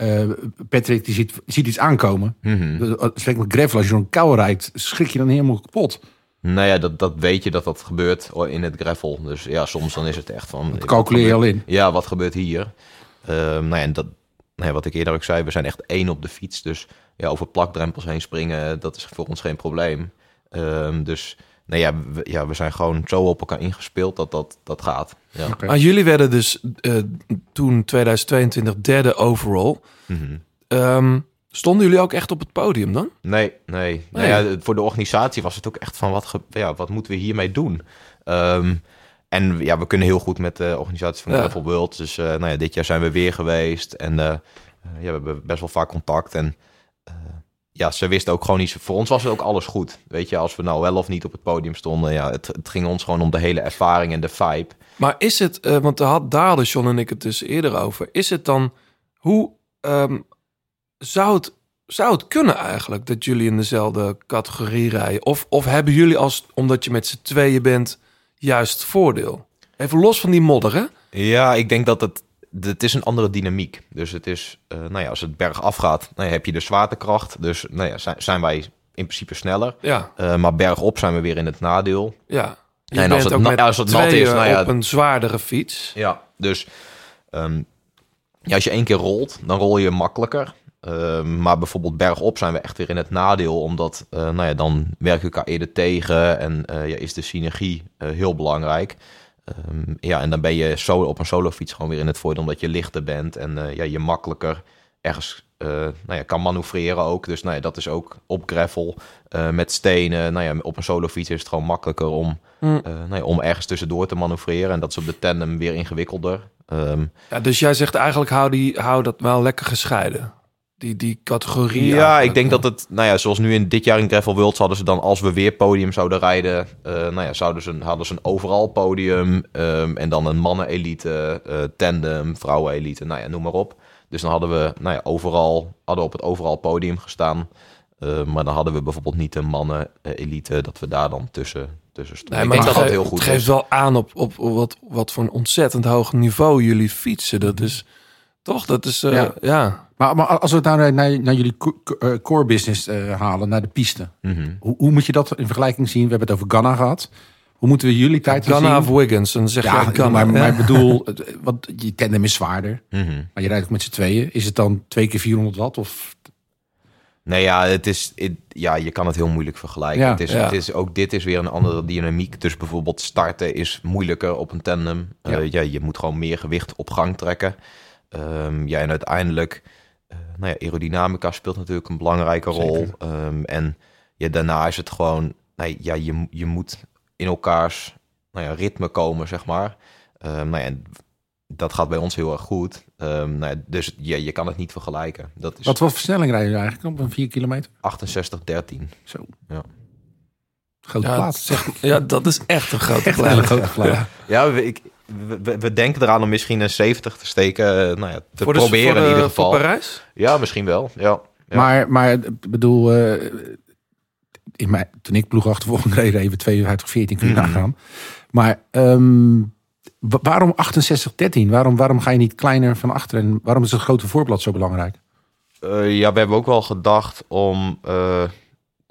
eh, Patrick die ziet, ziet iets aankomen. Mhm. Spreek met gravel, als je zo'n kou rijdt, schrik je dan helemaal kapot. Nou ja, dat, dat weet je dat dat gebeurt in het gravel. Dus ja, soms dan is het echt van... Dat calculeer je al in. Ja, wat gebeurt hier? Ehm, nou ja, en dat, nou ja, wat ik eerder ook zei, we zijn echt één op de fiets. Dus ja, over plakdrempels heen springen, dat is voor ons geen probleem. Ehm, dus nou ja we, ja, we zijn gewoon zo op elkaar ingespeeld dat dat, dat gaat. Ja. Maar jullie werden dus eh, toen 2022 derde overall. Mhm. Ehm, stonden jullie ook echt op het podium dan? Nee, nee. Nou Nee. ja, voor de organisatie was het ook echt van wat, ge- ja, wat moeten we hiermee doen? Ehm, en ja, we kunnen heel goed met de organisatie van Ja. World. Dus eh, nou ja, dit jaar zijn we weer geweest. En eh, eh, ja, we hebben best wel vaak contact. En eh, ja, ze wisten ook gewoon niet... Voor ons was het ook alles goed. Weet je, als we nou wel of niet op het podium stonden. Ja, het, het ging ons gewoon om de hele ervaring en de vibe. Maar is het, eh, want daar, had, daar hadden John en ik het dus eerder over. Is het dan, hoe ehm, zou, het, zou het kunnen eigenlijk dat jullie in dezelfde categorie rijden? Of, of hebben jullie als, omdat je met z'n tweeën bent, juist voordeel? Even los van die modder, hè? Ja, ik denk dat het... Het is een andere dynamiek. Dus het is, eh, nou ja, als het bergaf gaat, nou ja, heb je de zwaartekracht. Dus nou ja, zijn, wij in principe sneller. Ja, Eh, maar bergop zijn we weer in het nadeel. ja. Je En als bent het ook na- met als het nat is, nou ja- op een zwaardere fiets. Ja, dus ehm, ja, als je één keer rolt, dan rol je makkelijker. Ehm, maar bijvoorbeeld bergop zijn we echt weer in het nadeel, omdat eh, nou ja, dan werken we elkaar eerder tegen en ja, is de synergie heel belangrijk. Ehm, ja, en dan ben je op een solofiets gewoon weer in het voordeel, omdat je lichter bent en eh, ja, je makkelijker ergens eh, nou ja, kan manoeuvreren ook. Dus nou ja, dat is ook op gravel eh, met stenen. Nou ja, op een solofiets is het gewoon makkelijker om, eh, nou ja, om ergens tussendoor te manoeuvreren. En dat is op de tandem weer ingewikkelder. Ehm, Ja, dus jij zegt eigenlijk, hou, die, hou dat wel lekker gescheiden. Die, die categorie. ja, ik denk dat het, nou ja, zoals nu in dit jaar in Gravel Worlds hadden ze dan, als we weer podium zouden rijden, eh, nou ja, zouden ze, een- hadden ze een overal podium ehm, en dan een mannen-elite, eh, tandem, vrouwen-elite, nou ja, noem maar op. Dus dan hadden we, nou ja, overal, hadden we op het overal podium gestaan. Eh, maar dan hadden we bijvoorbeeld niet een mannen-elite, dat we daar dan tussen, tussen stonden. Nee, ik maar denk dat dat heel goed het geeft is. wel aan op, op wat, wat voor een ontzettend hoog niveau jullie fietsen. Dat is toch, dat is eh, ja. Ja. Maar, maar als we het nou naar, naar, jullie eh, core business eh, halen, naar de piste. Mhm. Hoe, hoe moet je dat in vergelijking zien? We hebben het over Ghana gehad. Hoe moeten we jullie tijd Ghana zien? of Wiggins, en dan zeg ja, je Ghana. maar, maar ik bedoel, want je tandem is zwaarder. Mhm. Maar je rijdt ook met z'n tweeën. Is het dan twee keer 400 watt? Of Nee, ja, het is, het- ja, je kan het heel moeilijk vergelijken. Ja, het is, ja. het is, ook dit is weer een andere dynamiek. Dus bijvoorbeeld starten is moeilijker op een tandem. Ja, je moet gewoon meer gewicht op gang trekken. Ehm, ja, en uiteindelijk, eh, nou ja, aerodynamica speelt natuurlijk een belangrijke rol. Ehm, en ja, daarna is het gewoon, nee, ja, je, je moet in elkaars nou ja, ritme komen, zeg maar. Ehm, nou ja, en dat gaat bij ons heel erg goed. Ehm, nou ja, dus ja, je kan het niet vergelijken. Dat is wat voor versnelling rijden jullie eigenlijk op een 4 kilometer? 68, 13. Zo. Ja. Grote ja, plaats. zeg- ja, dat is echt een grote Echt een plaat. hele grote plaats. Ja. Ik, we- denken eraan om misschien een 70 te steken. eh, Nou ja, te Voor de- proberen voor de- in ieder voor geval. Parijs? Ja, misschien wel. Ja. Ja. Maar, maar ik bedoel, eh, in mijn, toen ik ploegachtervolging reed, even 52, 14 kun je nagaan. Maar ehm, Wa- waarom 68-13? Waarom, waarom ga je niet kleiner van achter? En waarom is het grote voorblad zo belangrijk? Eh, ja, we hebben ook wel gedacht om, eh,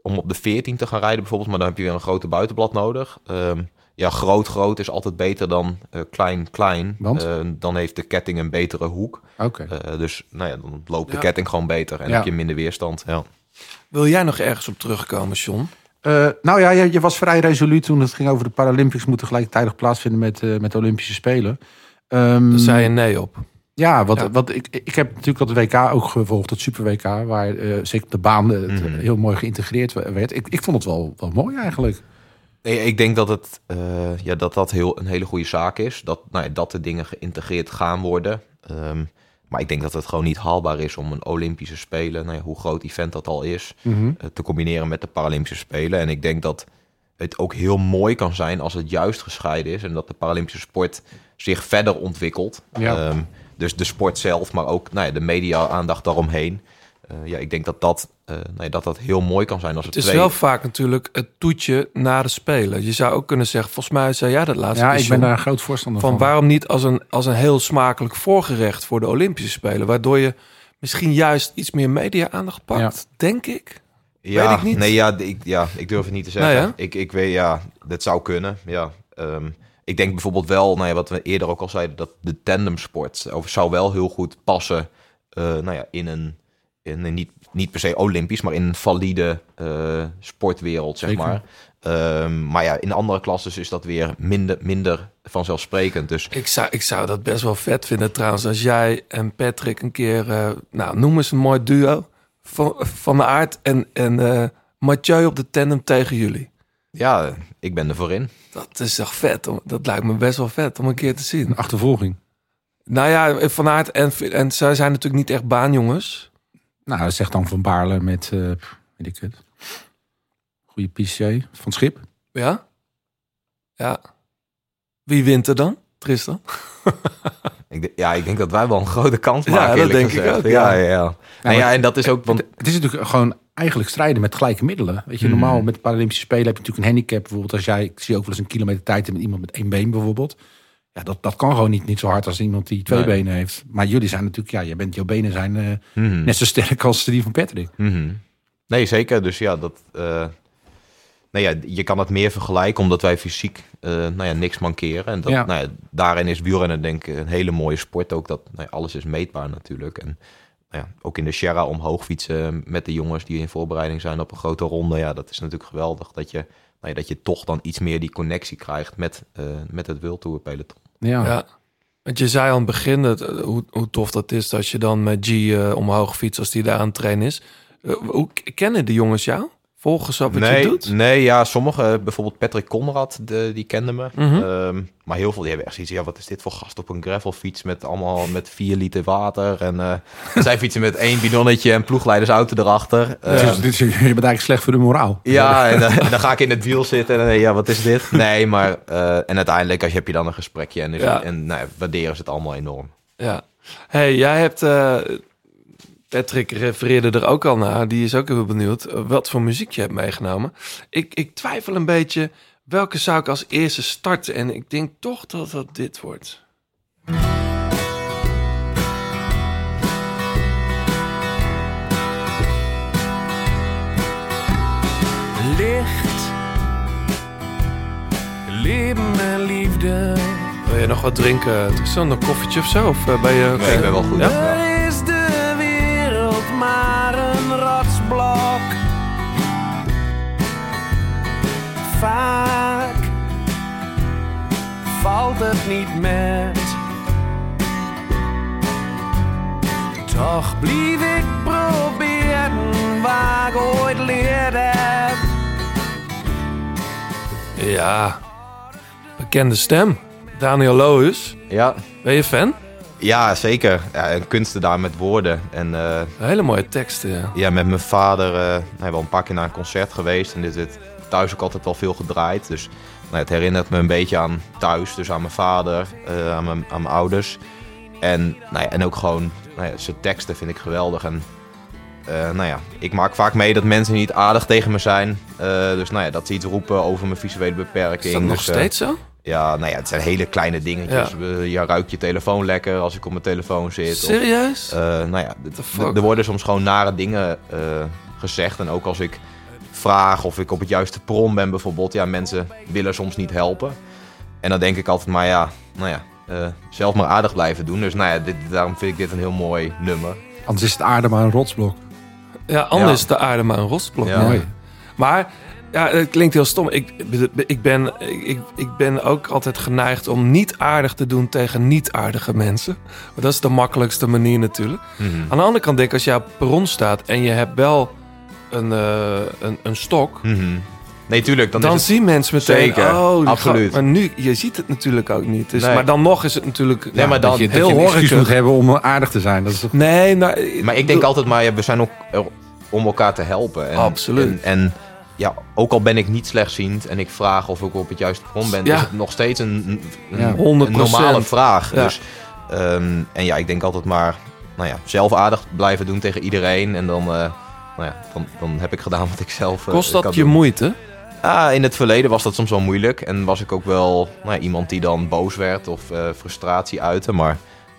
om op de 14 te gaan rijden bijvoorbeeld. Maar dan heb je weer een grote buitenblad nodig. Ehm, ja, groot, groot is altijd beter dan eh, klein, klein. Want? Eh, dan heeft de ketting een betere hoek. Oké. Eh, dus nou ja, dan loopt de ketting gewoon beter. En Ja. heb je minder weerstand. Ja. Wil jij nog ergens op terugkomen, John? Eh, nou ja, je, je was vrij resoluut toen het ging over de Paralympics moeten gelijktijdig plaatsvinden met, eh, met de Olympische Spelen. Ehm, Daar zei je nee op. Ja, wat, Ja. wat ik, ik heb natuurlijk dat WK ook gevolgd, het Super WK, waar eh, zeker de baan het Mhm. heel mooi geïntegreerd werd. Ik, ik vond het wel, wel mooi eigenlijk. Nee, ik denk dat het, eh, ja, dat, dat heel, een hele goede zaak is. Dat, nou ja, dat de dingen geïntegreerd gaan worden. Ehm, maar ik denk dat het gewoon niet haalbaar is om een Olympische Spelen, nou ja, hoe groot event dat al is, Mhm. eh, te combineren met de Paralympische Spelen. En ik denk dat het ook heel mooi kan zijn als het juist gescheiden is en dat de Paralympische sport zich verder ontwikkelt. Ja. Ehm, dus de sport zelf, maar ook nou ja, de media-aandacht daaromheen. Eh, ja, ik denk dat dat, eh, nou ja, dat dat heel mooi kan zijn als het, Het is twee... wel vaak natuurlijk het toetje na de Spelen. Je zou ook kunnen zeggen, volgens mij zei jij dat laatst. Ja, ik ben daar een groot voorstander van van. waarom niet als een, als een heel smakelijk voorgerecht voor de Olympische Spelen. Waardoor je misschien juist iets meer media-aandacht pakt, denk ik. Ja, Weet ik niet. Nee, ja, ik, ja, ik durf het niet te zeggen. Hè? ik, ik weet, ja, dat zou kunnen. Ja, Ehm, ik denk bijvoorbeeld wel, nou ja, wat we eerder ook al zeiden, dat de tandemsport of zou wel heel goed passen, eh, nou ja, in een, in een niet, niet per se Olympisch, maar in een valide eh, sportwereld, zeg Zeker. maar. Ehm, maar ja, in andere klasses is dat weer minder, minder vanzelfsprekend. Dus Ik zou, ik zou dat best wel vet vinden trouwens. Als jij en Patrick een keer, eh, nou noem eens een mooi duo. Van, van de Aard en, en eh, Mathieu op de tandem tegen jullie. ja, ik ben er voor in. Dat is toch vet? Dat lijkt me best wel vet om een keer te zien. Een achtervolging. Nou ja, Van Aert en, en zij zijn natuurlijk niet echt baanjongens. Nou, dat zegt dan Van Baarle met, eh, weet ik het, goede piché van Schip. Ja? Ja. Wie wint er dan? Tristan? Ik, ja, ik denk dat wij wel een grote kans Ja, maken. dat eerlijk denk ik ook, Ja, ja. ja, ja. Nou ja, en dat is ook, want Het, het is natuurlijk gewoon eigenlijk strijden met gelijke middelen. Weet je, Hmm. normaal met de Paralympische Spelen heb je natuurlijk een handicap. Bijvoorbeeld als jij, ik zie ook wel eens een kilometer tijd met iemand met één been bijvoorbeeld. Ja, dat, dat kan gewoon niet, niet zo hard als iemand die twee Nee. benen heeft. Maar jullie zijn natuurlijk, ja, je bent, jouw benen zijn eh, Mhm. net zo sterk als die van Patrick. Mhm. Nee, zeker. Dus ja, dat, eh, nou ja, je kan het meer vergelijken omdat wij fysiek eh, nou ja, niks mankeren. En dat, Ja. nou ja, daarin is wielrennen denk ik een hele mooie sport ook. Dat nou ja, alles is meetbaar natuurlijk. En nou ja, ook in de Sierra omhoog fietsen met de jongens die in voorbereiding zijn op een grote ronde. Ja, dat is natuurlijk geweldig dat je, nou ja, dat je toch dan iets meer die connectie krijgt met, eh, met het World Tour peloton. Ja. Ja. Want je zei aan het begin dat, eh, hoe, hoe tof dat is als je dan met G eh, omhoog fietst als die daar aan het trainen is. Hoe kennen de jongens jou? Volgen ze op wat nee, je doet? Nee, ja, sommige, bijvoorbeeld Patrick Conrad, de, die kende me. Mhm. Ehm, maar heel veel die hebben echt zoiets, ja, wat is dit voor gast op een gravelfiets met allemaal met vier liter water. En eh, zij fietsen met één bidonnetje en ploegleidersauto erachter. Dus je bent eigenlijk slecht voor de moraal. ja, en, eh, en dan ga ik in het wiel zitten en ja, wat is dit? Nee, maar eh, en uiteindelijk als je, heb je dan een gesprekje en, is, Ja. en nou, ja, waarderen ze het allemaal enorm. Ja. Hey, jij hebt... eh, Patrick refereerde er ook al naar. Die is ook heel benieuwd eh, wat voor muziek je hebt meegenomen. Ik, ik twijfel een beetje welke zou ik als eerste starten. En ik denk toch dat dat dit wordt. Licht, leven en liefde. Wil je nog wat drinken? Tristan, een koffietje of zo? Of eh, ben je... Nee, ik ben wel goed. Ja? Ja. Rotsblok? Vaak valt het niet met. Toch blief ik proberen waar ik ooit leerd heb. Ja. Bekende stem. Daniel Loos. Ja, Ben je fan? Ja, zeker. Ja, en kunsten daar met woorden. En eh, Hele mooie teksten, ja. Ja, met mijn vader uh, hebben we al een paar keer naar een concert geweest. En dit werd thuis ook altijd wel veel gedraaid. Dus nou, het herinnert me een beetje aan thuis. Dus aan mijn vader, uh, aan, mijn, aan mijn ouders. En, nou ja, en ook gewoon nou ja, zijn teksten vind ik geweldig. En nou ja, ik maak vaak mee dat mensen niet aardig tegen me zijn. Dus nou ja, dat ze iets roepen over mijn visuele beperking. Is dat nog dus, steeds zo? Ja, nou ja, het zijn hele kleine dingetjes. Ja. Je ruikt je telefoon lekker als ik op mijn telefoon zit. Of, Serieus? eh, nou ja, er worden soms gewoon nare dingen eh, gezegd. En ook als ik vraag of ik op het juiste prom ben bijvoorbeeld. Ja, mensen willen soms niet helpen. En dan denk ik altijd, maar ja, nou ja, eh, zelf maar aardig blijven doen. Dus nou ja, dit, daarom vind ik dit een heel mooi nummer. Anders is het aarde maar een rotsblok. Ja, anders Ja. is de aarde maar een. Ja. Mooi. Maar ja, het klinkt heel stom. Ik, ik, ben, ik, ik ben ook altijd geneigd om niet aardig te doen tegen niet aardige mensen. Maar dat is de makkelijkste manier natuurlijk. Mhm. Aan de andere kant denk ik, als je op het perron staat en je hebt wel een, eh, een, een stok... Mhm. Nee, tuurlijk. Dan, Dan, het... zien mensen meteen, Zeker, oh, absoluut. Maar nu, je ziet het natuurlijk ook niet. Dus, Nee. Maar dan nog is het natuurlijk Nee, maar dan- Dat je, dat heel moet hebben om aardig te zijn. Dat is toch... Nee, nou, Maar ik denk altijd, maar ja, we zijn ook om elkaar te helpen. En, Absoluut. En, en ja, ook al ben ik niet slechtziend en ik vraag of ik op het juiste bron ben, Ja. is het nog steeds een, een, een- Ja. 100%. een normale vraag. Ja. Dus, ehm, en ja, ik denk altijd maar, nou ja, zelf aardig blijven doen tegen iedereen. En dan, eh, nou ja, dan, dan heb ik gedaan wat ik zelf eh, kost kan dat je doen. moeite? Ah, in het verleden was dat soms wel moeilijk. En was ik ook wel nou ja, iemand die dan boos werd of eh, frustratie uitte. Maar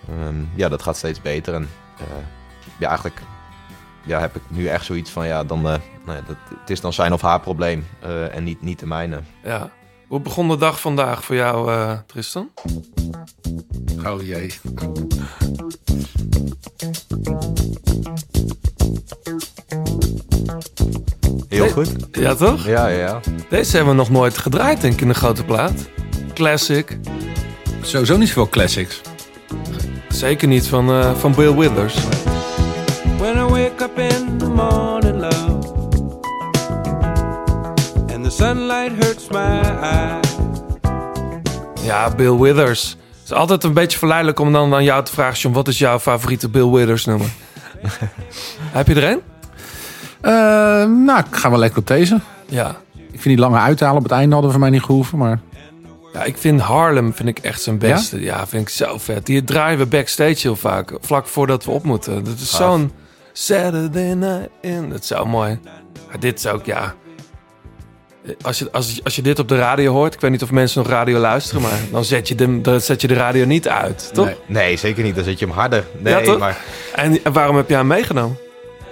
ehm, ja, dat gaat steeds beter. En ja, eigenlijk ja, heb ik nu echt zoiets van... Ja, dan, eh, nou ja, dat, het is dan zijn of haar probleem eh, en niet, niet de mijne. Ja. Hoe begon de dag vandaag voor jou, eh, Tristan? Oh jee. Heel goed. Ja, toch? Ja, ja, ja. Deze hebben we nog nooit gedraaid, denk ik, in de grote plaat. Classic. Sowieso niet zoveel classics. Zeker niet van, eh, van Bill Withers. Wake up in the morning, love, and the sunlight hurts my eyes. Ja, Bill Withers. Het is altijd een beetje verleidelijk om dan aan jou te vragen... John, wat is jouw favoriete Bill Withers nummer? Heb je er een? Eh, nou, ik ga wel lekker op deze. Ja. Ik vind die lange uithalen op het einde hadden voor mij niet gehoeven. Maar Ja, ik vind Harlem vind ik echt zijn beste. Ja, vind ik zo vet. Die draaien we backstage heel vaak. Vlak voordat we op moeten. Dat is zo'n Saturday night in. Dat is zo mooi. Maar dit is ook, ja... Als je, als, als je dit op de radio hoort... Ik weet niet of mensen nog radio luisteren... Maar dan zet je de, dan zet je de radio niet uit, toch? Nee. Nee, zeker niet. Dan zet je hem harder. Nee, Ja, maar En waarom heb jij hem meegenomen?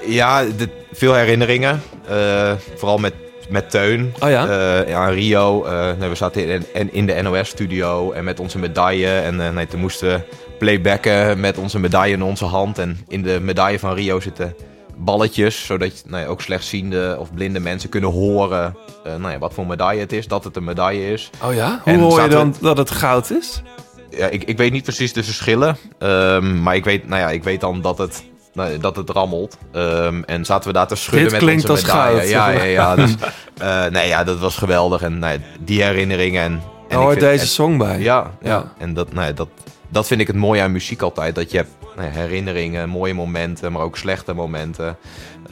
ja, dit- veel herinneringen. Eh, vooral met, met Teun. Oh ja? Eh, ja, Rio. eh, nee, we zaten in, in, de NOS-studio en met onze medaille. En nee, toen moesten we playbacken met onze medaille in onze hand. En in de medaille van Rio zitten balletjes, zodat nou ja, ook slechtziende of blinde mensen kunnen horen eh, nou ja, wat voor medaille het is, dat het een medaille is. Oh ja? Hoe En hoor je dan dat het goud is? Ja, ik, ik weet niet precies de verschillen, ehm, maar ik weet, nou ja, ik weet dan dat het, nou, dat het rammelt. Ehm, en zaten we daar te schudden Dit met klinkt onze als medaille. goud, Ja, ja, ja. Dus, eh, nee, ja, dat was geweldig. En nou, ja, die herinneringen. En, en hoort deze song bij. Ja, ja. Ja. en dat, nou ja, dat, dat vind ik het mooie aan muziek altijd. Dat je hebt nou herinneringen, mooie momenten, maar ook slechte momenten.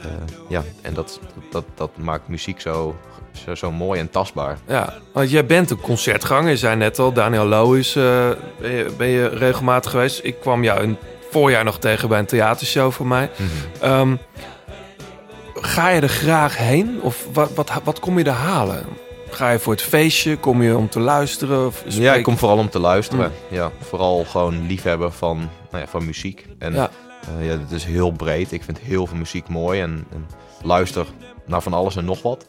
Eh, ja, en dat, dat, dat maakt muziek zo, zo, zo mooi en tastbaar. Ja, want jij bent een concertganger. Je zei net al, Daniel Low is, eh, ben, je, ben je regelmatig geweest. Ik kwam jou in het voorjaar nog tegen bij een theatershow van mij. Ehm, ga je er graag heen? Of wat, wat, wat kom je er halen? Ga je voor het feestje? Kom je om te luisteren? Of Ja, ik kom vooral om te luisteren. Mm. Ja, vooral gewoon liefhebber van, nou ja, van muziek. En Ja. ja. ja, het is heel breed. Ik vind heel veel muziek mooi en, en luister naar van alles en nog wat.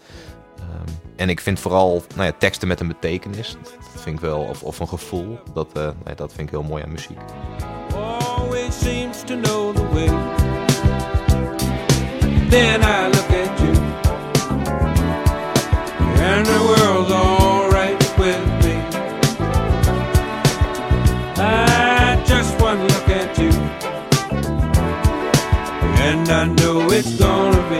Ehm, en ik vind vooral nou ja, teksten met een betekenis. Dat vind ik wel, of, of een gevoel. Dat, eh, nee, dat vind ik heel mooi aan muziek. Always seems to know the way. Then I look at and the world's alright with me. I just one look at you, and I know it's gonna be.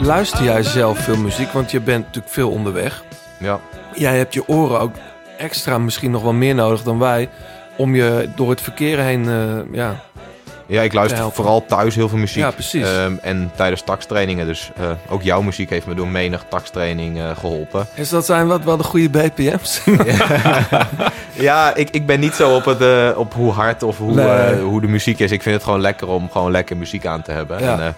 Luister jij zelf veel muziek? Want je bent natuurlijk veel onderweg. Ja. Jij hebt je oren ook extra misschien nog wel meer nodig dan wij... om je door het verkeer heen eh, ja, Ja, ik luister vooral thuis heel veel muziek. Ja, precies. Ehm, en tijdens takstrainingen. Dus eh, ook jouw muziek heeft me door menig takstraining eh, geholpen. Is dat zijn wat wel de goede BPM's? Ja, ik, ik ben niet zo op, het, eh, op hoe hard of hoe, Nee. hoe de muziek is. Ik vind het gewoon lekker om gewoon lekker muziek aan te hebben. Ja. En, eh,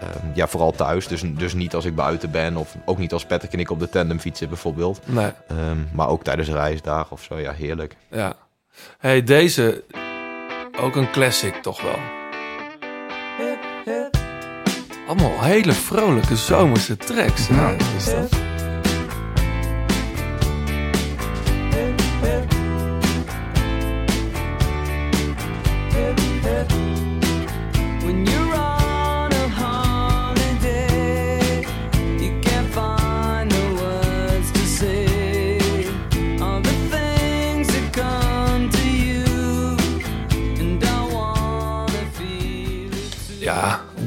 Ehm, ja, vooral thuis. Dus, dus niet als ik buiten ben. Of ook niet als Patrick en ik op de tandem fietsen bijvoorbeeld. Nee. Ehm, maar ook tijdens reisdagen of zo. Ja, heerlijk. Ja. hey, deze ook een classic toch wel. Allemaal hele vrolijke zomerse tracks. Ja. is dat.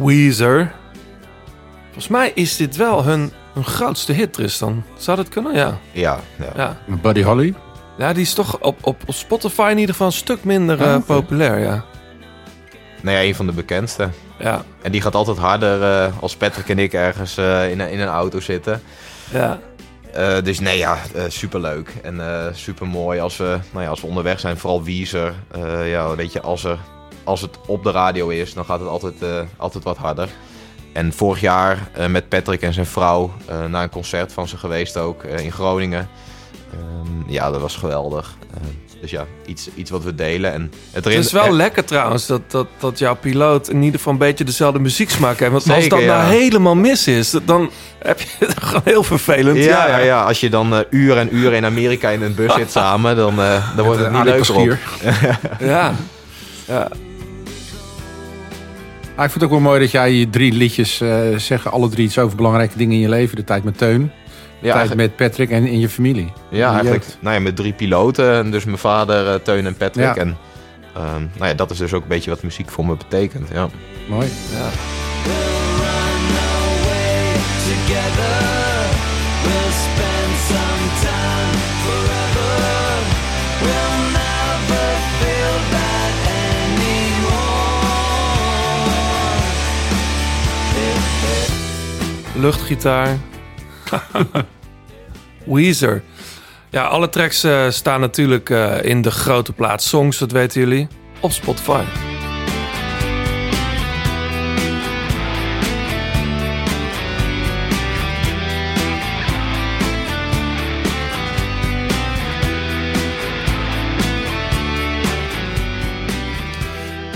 Weezer. Volgens mij is dit wel hun, hun grootste hit, Tristan. Zou dat kunnen? Ja. Ja, ja. Ja, Buddy Holly. ja die is toch op, op, op Spotify in ieder geval een stuk minder eh, Ah, oké. populair, ja. Nou ja, een van de bekendste. Ja, En die gaat altijd harder eh, als Patrick en ik ergens eh, in, een- in een auto zitten. ja. Eh, dus nee, ja, eh, superleuk. En eh super mooi als we, nou ja, als we onderweg zijn. Vooral Weezer. Eh, ja, weet je, als, er, als het op de radio is, dan gaat het altijd, eh, altijd wat harder. En vorig jaar eh, met Patrick en zijn vrouw eh, naar een concert van ze geweest ook in Groningen. Ehm, ja, dat was geweldig. Dus ja, iets, iets wat we delen. En het, Het is wel lekker trouwens dat, dat, dat jouw piloot in ieder geval een beetje dezelfde muzieksmaak heeft. Want als dat nou helemaal mis is, dan heb je het gewoon heel vervelend. Ja, ja, ja, als je dan uren en uren in Amerika in een bus zit samen, dan, dan wordt het niet leuker op. Ja. ja. Ah, ik vind het ook wel mooi dat jij je drie liedjes eh zeggen. Alle drie iets over belangrijke dingen in je leven. De tijd met Teun. De tijd met Patrick en in je familie. Ja, je eigenlijk jeugd. nou ja, met drie piloten. Dus mijn vader, eh, Teun en Patrick. Ja. En ehm, nou ja, dat is dus ook een beetje wat muziek voor me betekent. Ja. Mooi. ja. Luchtgitaar. Weezer. Ja, alle tracks eh, staan natuurlijk eh, in de grote plaats songs, dat weten jullie, op Spotify.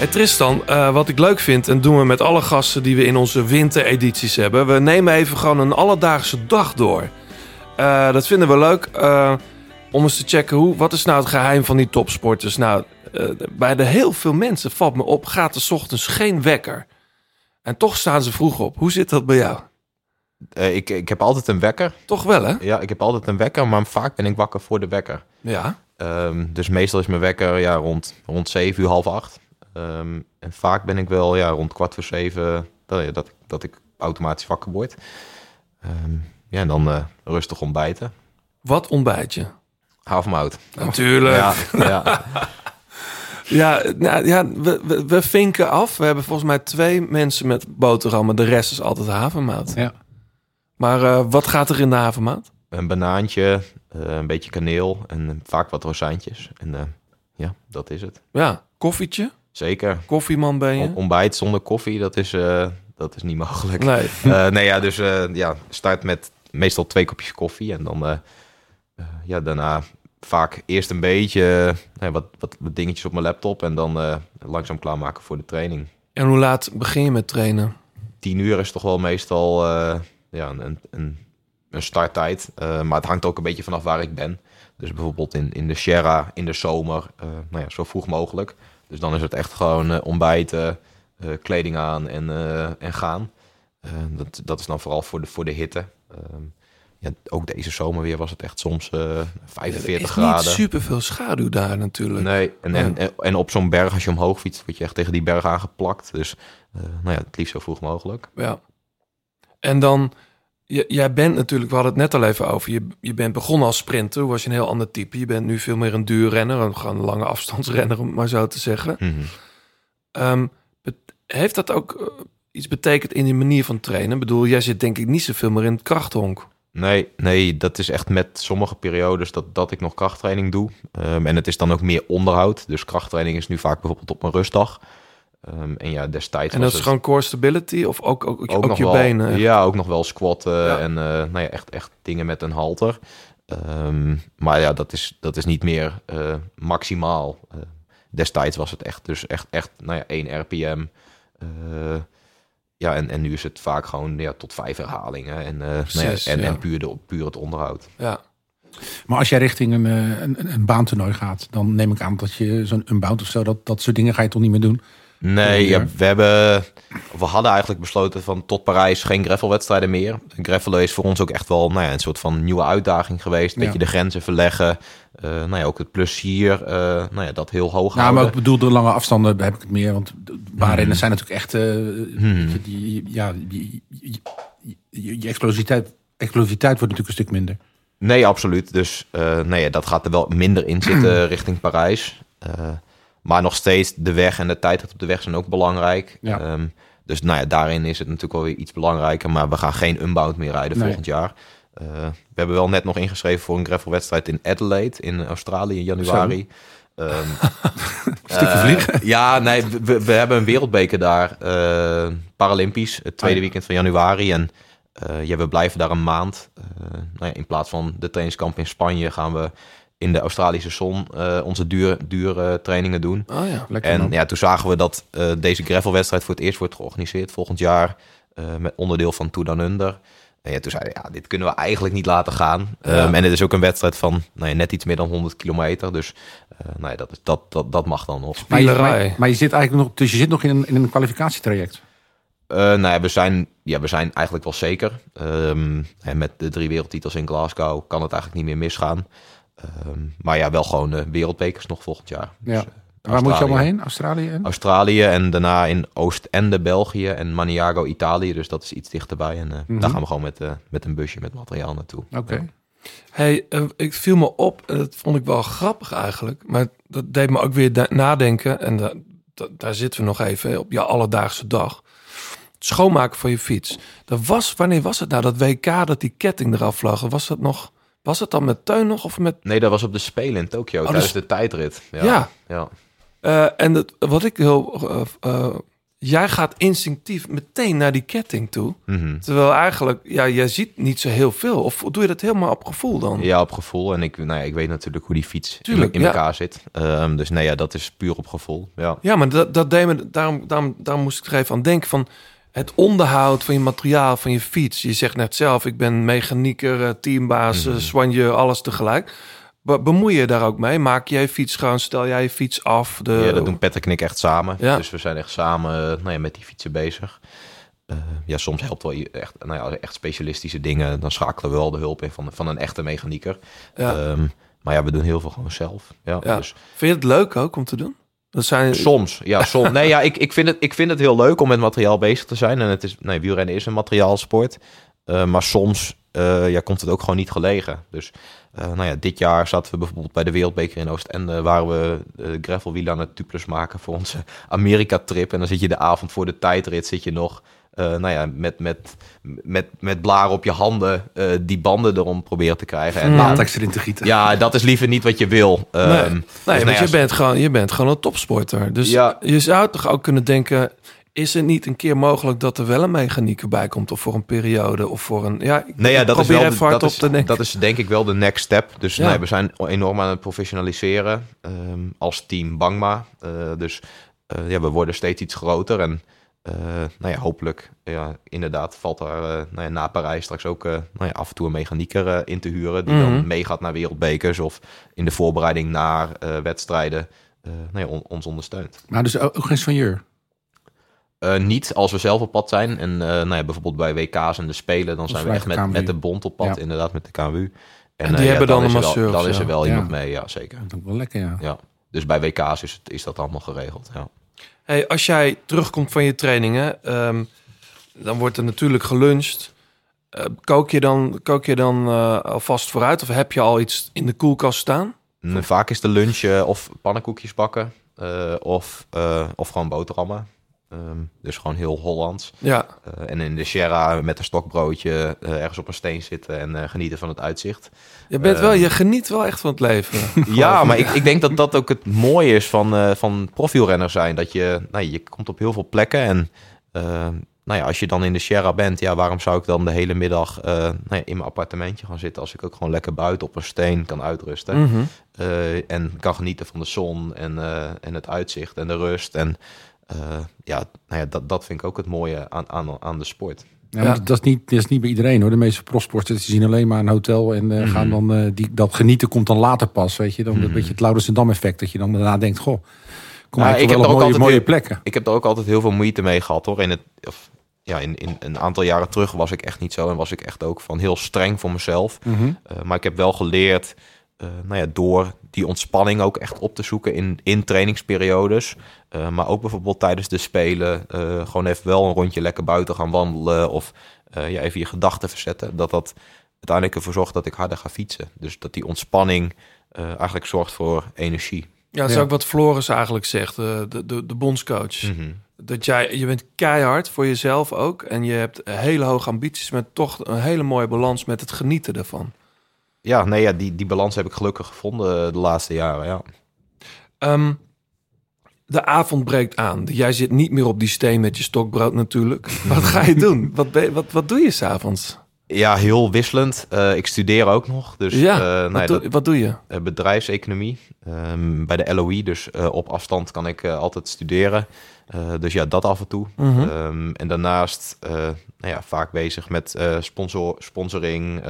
Hey Tristan, uh, wat ik leuk vind, en doen we met alle gasten die we in onze winteredities hebben. We nemen even gewoon een alledaagse dag door. Eh, dat vinden we leuk om eens te checken hoe, wat is nou het geheim van die topsporters. Nou, bij de heel veel mensen valt me op, gaat de ochtends geen wekker. En toch staan ze vroeg op. Hoe zit dat bij jou? Ik, ik heb altijd een wekker. Toch wel, hè? Ja, ik heb altijd een wekker, maar vaak ben ik wakker voor de wekker. Ja. Ehm, dus meestal is mijn wekker ja, rond, rond 7 uur, half 8. Ehm, en vaak ben ik wel ja, rond kwart voor zeven dat, dat, dat ik automatisch wakker word. Ehm, ja, en dan eh, rustig ontbijten. Wat ontbijt je? Havermout. Natuurlijk. Ja, ja. Nou, ja, we, we, we, vinken af. We hebben volgens mij twee mensen met boterhammen. De rest is altijd havermout Ja. Maar eh, wat gaat er in de havenmaat? Een banaantje, eh, een beetje kaneel en vaak wat rozijntjes. En ja, dat is het. Ja, koffietje? Zeker. Koffieman ben je. On- ontbijt zonder koffie, dat is, eh, dat is niet mogelijk. Nee. Eh, nee, ja, dus eh, ja, start met meestal twee kopjes koffie. En dan ja, daarna vaak eerst een beetje wat, wat, wat dingetjes op mijn laptop. En dan langzaam klaarmaken voor de training. En hoe laat begin je met trainen? Tien uur is toch wel meestal ja, een, een, een starttijd. Maar het hangt ook een beetje vanaf waar ik ben. Dus bijvoorbeeld in, in de Sierra in de zomer, nou ja, zo vroeg mogelijk. Dus dan is het echt gewoon eh, ontbijten, eh, kleding aan en, eh, en gaan. Dat, dat is dan vooral voor de, voor de hitte. Ehm, ja, ook deze zomer weer was het echt soms eh 45 er is graden. niet super veel schaduw daar natuurlijk. Nee, en, en, en, en op zo'n berg, als je omhoog fietst, word je echt tegen die berg aangeplakt. Dus nou ja, het liefst zo vroeg mogelijk. Ja. En dan, jij bent natuurlijk, we hadden het net al even over, je, je bent begonnen als sprinter, was je een heel ander type. Je bent nu veel meer een duurrenner, een, gewoon een lange afstandsrenner, om maar zo te zeggen. Mhm. Ehm, heeft dat ook eh, iets betekend in je manier van trainen? Ik bedoel, jij zit denk ik niet zoveel meer in het krachthonk. Nee, nee, dat is echt met sommige periodes dat, dat ik nog krachttraining doe. Ehm, en het is dan ook meer onderhoud. Dus krachttraining is nu vaak bijvoorbeeld op mijn rustdag. Ehm, en ja, destijds En was dat is het- gewoon core stability of ook, ook, ook, nog je wel, benen? Ja, ook nog wel squatten Ja. en eh, nou ja, echt, echt dingen met een halter. Ehm, maar ja, dat is, dat is niet meer eh, maximaal. Eh, destijds was het echt, dus echt, echt nou ja, 1 RPM. Eh, ja, en, en nu is het vaak gewoon ja, tot vijf herhalingen. En, eh, nou Precies, en, ja. en puur, de, puur het onderhoud. Ja. Maar als jij richting een, een, een baantoernooi gaat, dan neem ik aan dat je zo'n unbound of zo, dat, dat soort dingen ga je toch niet meer doen? Nee, Ja. we hebben. We hadden eigenlijk besloten van tot Parijs geen gravelwedstrijden meer. Gravelen is voor ons ook echt wel nou ja, een soort van nieuwe uitdaging geweest. Een beetje de grenzen verleggen. Eh, nou ja, ook het plezier, eh, nou ja, dat heel hoog Nou, maar ik bedoel, de lange afstanden heb ik het meer. Want baanrennen Hmm. zijn natuurlijk echt... Hmm. die, ja, die, explosiviteit, explosiviteit wordt natuurlijk een stuk minder. Nee, absoluut. Dus nee, dat gaat er wel minder in zitten richting Parijs. Maar nog steeds de weg en de tijd op de weg zijn ook belangrijk. Ja. Ehm, dus nou ja, daarin is het natuurlijk wel weer iets belangrijker. Maar we gaan geen unbound meer rijden Nee. volgend jaar. Eh, we hebben wel net nog ingeschreven voor een gravelwedstrijd in Adelaide in Australië in januari. Ehm, Stukje eh, vliegen. Ja, nee, we, we hebben een wereldbeker daar. eh, Paralympisch, het tweede Ah, ja. weekend van januari. En ja, we blijven daar een maand. Nou ja, in plaats van de trainingskamp in Spanje gaan we in de Australische zon eh, onze dure, dure trainingen doen. Oh ja. Lekker, En man. ja, toen zagen we dat eh, deze gravelwedstrijd voor het eerst wordt georganiseerd volgend jaar. eh, met onderdeel van Tour Down Under. En ja, toen zeiden we, ja, dit kunnen we eigenlijk niet laten gaan. Ja. Ehm, en het is ook een wedstrijd van nou ja, net iets meer dan 100 kilometer. Dus eh, nou ja, dat, is, dat, dat, dat mag dan nog. Maar je, maar, maar je zit eigenlijk nog, dus je zit nog in een, in een kwalificatietraject. Eh, nou ja, we zijn, ja, we zijn eigenlijk wel zeker. Ehm, en met de drie wereldtitels in Glasgow kan het eigenlijk niet meer misgaan. Ehm, maar ja, wel gewoon de wereldbekers nog volgend jaar. Ja. Dus, eh, Waar moet je allemaal heen? Australië en? Australië en daarna in Oostende, België en Maniago, Italië. Dus dat is iets dichterbij. En eh, Mhm. daar gaan we gewoon met, eh, met een busje met materiaal naartoe. Oké. Ja. Hey, eh, ik viel me op, en dat vond ik wel grappig eigenlijk, maar dat deed me ook weer nadenken. En da- da- daar zitten we nog even op je alledaagse dag. Het schoonmaken van je fiets. Dat was, wanneer was het nou, dat WK dat die ketting eraf vloog? Was dat nog, was het dan met Teun nog of met... Nee, dat was op de Spelen in Tokio Oh, tijdens dus- de tijdrit. Ja. Ja. ja. Eh, en dat, wat ik heel... eh, eh, jij gaat instinctief meteen naar die ketting toe. Mhm. Terwijl eigenlijk, ja, jij ziet niet zo heel veel. Of doe je dat helemaal op gevoel dan? Ja, op gevoel. En ik, nou ja, ik weet natuurlijk hoe die fiets in- Tuurlijk, in, ja. elkaar zit. Ehm, dus nee, ja, dat is puur op gevoel. Ja. Ja, maar dat, dat deed me, daarom, daarom, daarom moest ik er even aan denken van het onderhoud van je materiaal, van je fiets. Je zegt net zelf, ik ben mechanieker, eh, teambaas, Mhm. mm soigneur, alles tegelijk. Be- bemoei je daar ook mee? Maak jij je fiets schoon? Stel jij je fiets af? De, ja, dat doen Patrick en ik echt samen. Ja. Dus we zijn echt samen eh, nou ja, met die fietsen bezig. Eh, ja, soms helpt wel je echt, nou ja, echt specialistische dingen. Dan schakelen we wel de hulp in van, van een echte mechanieker. Ja. Ehm, maar ja, we doen heel veel gewoon zelf. Ja, Ja. Dus Vind je het leuk ook om te doen? Dat zijn, soms, ja, soms. Nee, ja, ik, ik, vind het, ik vind het heel leuk om met materiaal bezig te zijn. En het is, nee, wielrennen is een materiaalsport. Eh, maar soms eh, ja, komt het ook gewoon niet gelegen. Dus eh, nou ja, dit jaar zaten we bijvoorbeeld bij de Wereldbeker in Oostende... waar we uh, gravelwielen aan het tubeless maken voor onze Amerika-trip. En dan zit je de avond voor de tijdrit zit je nog... eh, nou ja, met, met, met, met blaren op je handen eh, die banden erom proberen te krijgen. En Latex erin te gieten. ja, dat is liever niet wat je wil. nee, nee dus want nou ja, je, bent gewoon, je bent gewoon een topsporter. Dus Ja. je zou toch ook kunnen denken... is het niet een keer mogelijk dat er wel een mechanieker bij komt... of voor een periode of voor een... Ja, ik Nee, ja, dat is wel de- dat is, te denken. Dat is denk ik wel de next step. Dus Ja. nee, we zijn enorm aan het professionaliseren ehm, als team Bangma. Eh, dus eh, ja, we worden steeds iets groter. En eh, nou ja, hopelijk, ja, inderdaad, valt er eh, nou ja, na Parijs straks ook eh, nou ja, af en toe een mechanieker in te huren. Die Mhm. dan meegaat naar wereldbekers of in de voorbereiding naar wedstrijden nou ja, on- ons ondersteunt. Maar dus ook geen soigneur. Niet als we zelf op pad zijn. En nou ja, bijvoorbeeld bij WK's en de Spelen, dan zijn we echt met, met de bond op pad, inderdaad, met de KNWU. En, die hebben dan is een er wel- masseur Dan is er wel iemand mee, ja, zeker. Dat is wel lekker, ja. Ja. Dus bij WK's is, het, is dat allemaal geregeld, ja. Als jij terugkomt van je trainingen, ehm, dan wordt er natuurlijk geluncht. Eh, kook je dan, kook je dan eh, alvast vooruit of heb je al iets in de koelkast staan? En vaak is de lunch of pannenkoekjes bakken eh, of, of gewoon boterhammen. Ehm, dus gewoon heel Hollands. Ja. Eh, en in de Sierra met een stokbroodje eh, ergens op een steen zitten en eh, genieten van het uitzicht. Je, bent Eh, wel, je geniet wel echt van het leven. ja, maar ik, ik denk dat dat ook het mooie is van, van profielrenner zijn. Dat je, nou, je komt op heel veel plekken en nou ja, als je dan in de Sierra bent, ja, waarom zou ik dan de hele middag nou ja, in mijn appartementje gaan zitten als ik ook gewoon lekker buiten op een steen kan uitrusten. Eh, en kan genieten van de zon en, en het uitzicht en de rust en ja, nou ja dat, dat vind ik ook het mooie aan, aan, aan de sport. Ja, Dat, is niet, dat is niet bij iedereen hoor. De meeste profsporters die zien alleen maar een hotel en eh, Mhm. gaan dan eh, die, dat genieten komt dan later pas, weet je. Dan Mhm. een beetje het Laurensdam effect dat je dan daarna denkt, goh, kom Ja, eigenlijk heb wel op mooie, mooie heel- plekken. Ik heb daar ook altijd heel veel moeite mee gehad hoor. In het, of, ja, in, in een aantal jaren terug was ik echt niet zo en was ik echt ook van heel streng voor mezelf. Mhm. Eh, maar ik heb wel geleerd, eh, nou ja, door die ontspanning ook echt op te zoeken in, in trainingsperiodes. Eh, maar ook bijvoorbeeld tijdens de spelen, eh, gewoon even wel een rondje lekker buiten gaan wandelen of eh, ja, even je gedachten verzetten. Dat dat uiteindelijk ervoor zorgt dat ik harder ga fietsen. Dus dat die ontspanning eh, eigenlijk zorgt voor energie. Ja, dat is ook wat Floris eigenlijk zegt, eh, de, de, de bondscoach. Mhm. Dat jij, je bent keihard voor jezelf ook. En je hebt hele hoge ambities, met toch een hele mooie balans met het genieten ervan. Ja, nee, ja, die, die balans heb ik gelukkig gevonden eh, de laatste jaren, ja. Ehm, de avond breekt aan. Jij zit niet meer op die steen met je stokbrood natuurlijk. Wat ga je doen? Wat, ben wat, wat doe je s'avonds? Ja, heel wisselend. Eh, ik studeer ook nog. Dus, Ja, eh, nou wat ja, doe- dat- wat doe je? bedrijfseconomie ehm, bij de LOE. Dus op afstand kan ik altijd studeren. Dus ja, dat af en toe. Mhm. Ehm, en daarnaast nou ja, vaak bezig met sponsor, sponsoring.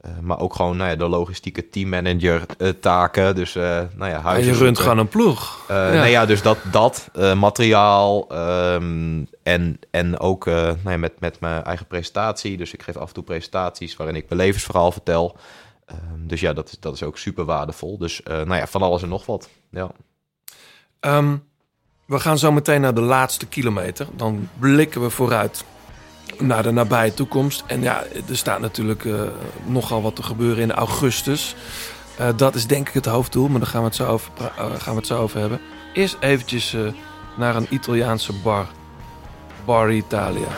Eh, maar ook gewoon nou ja, de logistieke teammanager eh, taken. Dus eh, nou ja, huizen je runt gewoon een ploeg. Ja. Nee, ja, dus dat, dat materiaal ehm, en, en ook nou ja, met, met mijn eigen presentatie. Dus ik geef af en toe presentaties waarin ik mijn levensverhaal vertel. Ehm, dus ja, dat is, dat is ook super waardevol. Dus nou ja, van alles en nog wat. Ja. Ehm, we gaan zo meteen naar de laatste kilometer. Dan blikken we vooruit naar de nabije toekomst. En ja, er staat natuurlijk eh, nogal wat te gebeuren in augustus. Eh, dat is denk ik het hoofddoel, maar daar gaan we het zo over, eh, gaan we het zo over hebben. Eerst eventjes naar een Italiaanse bar. Bar Italia.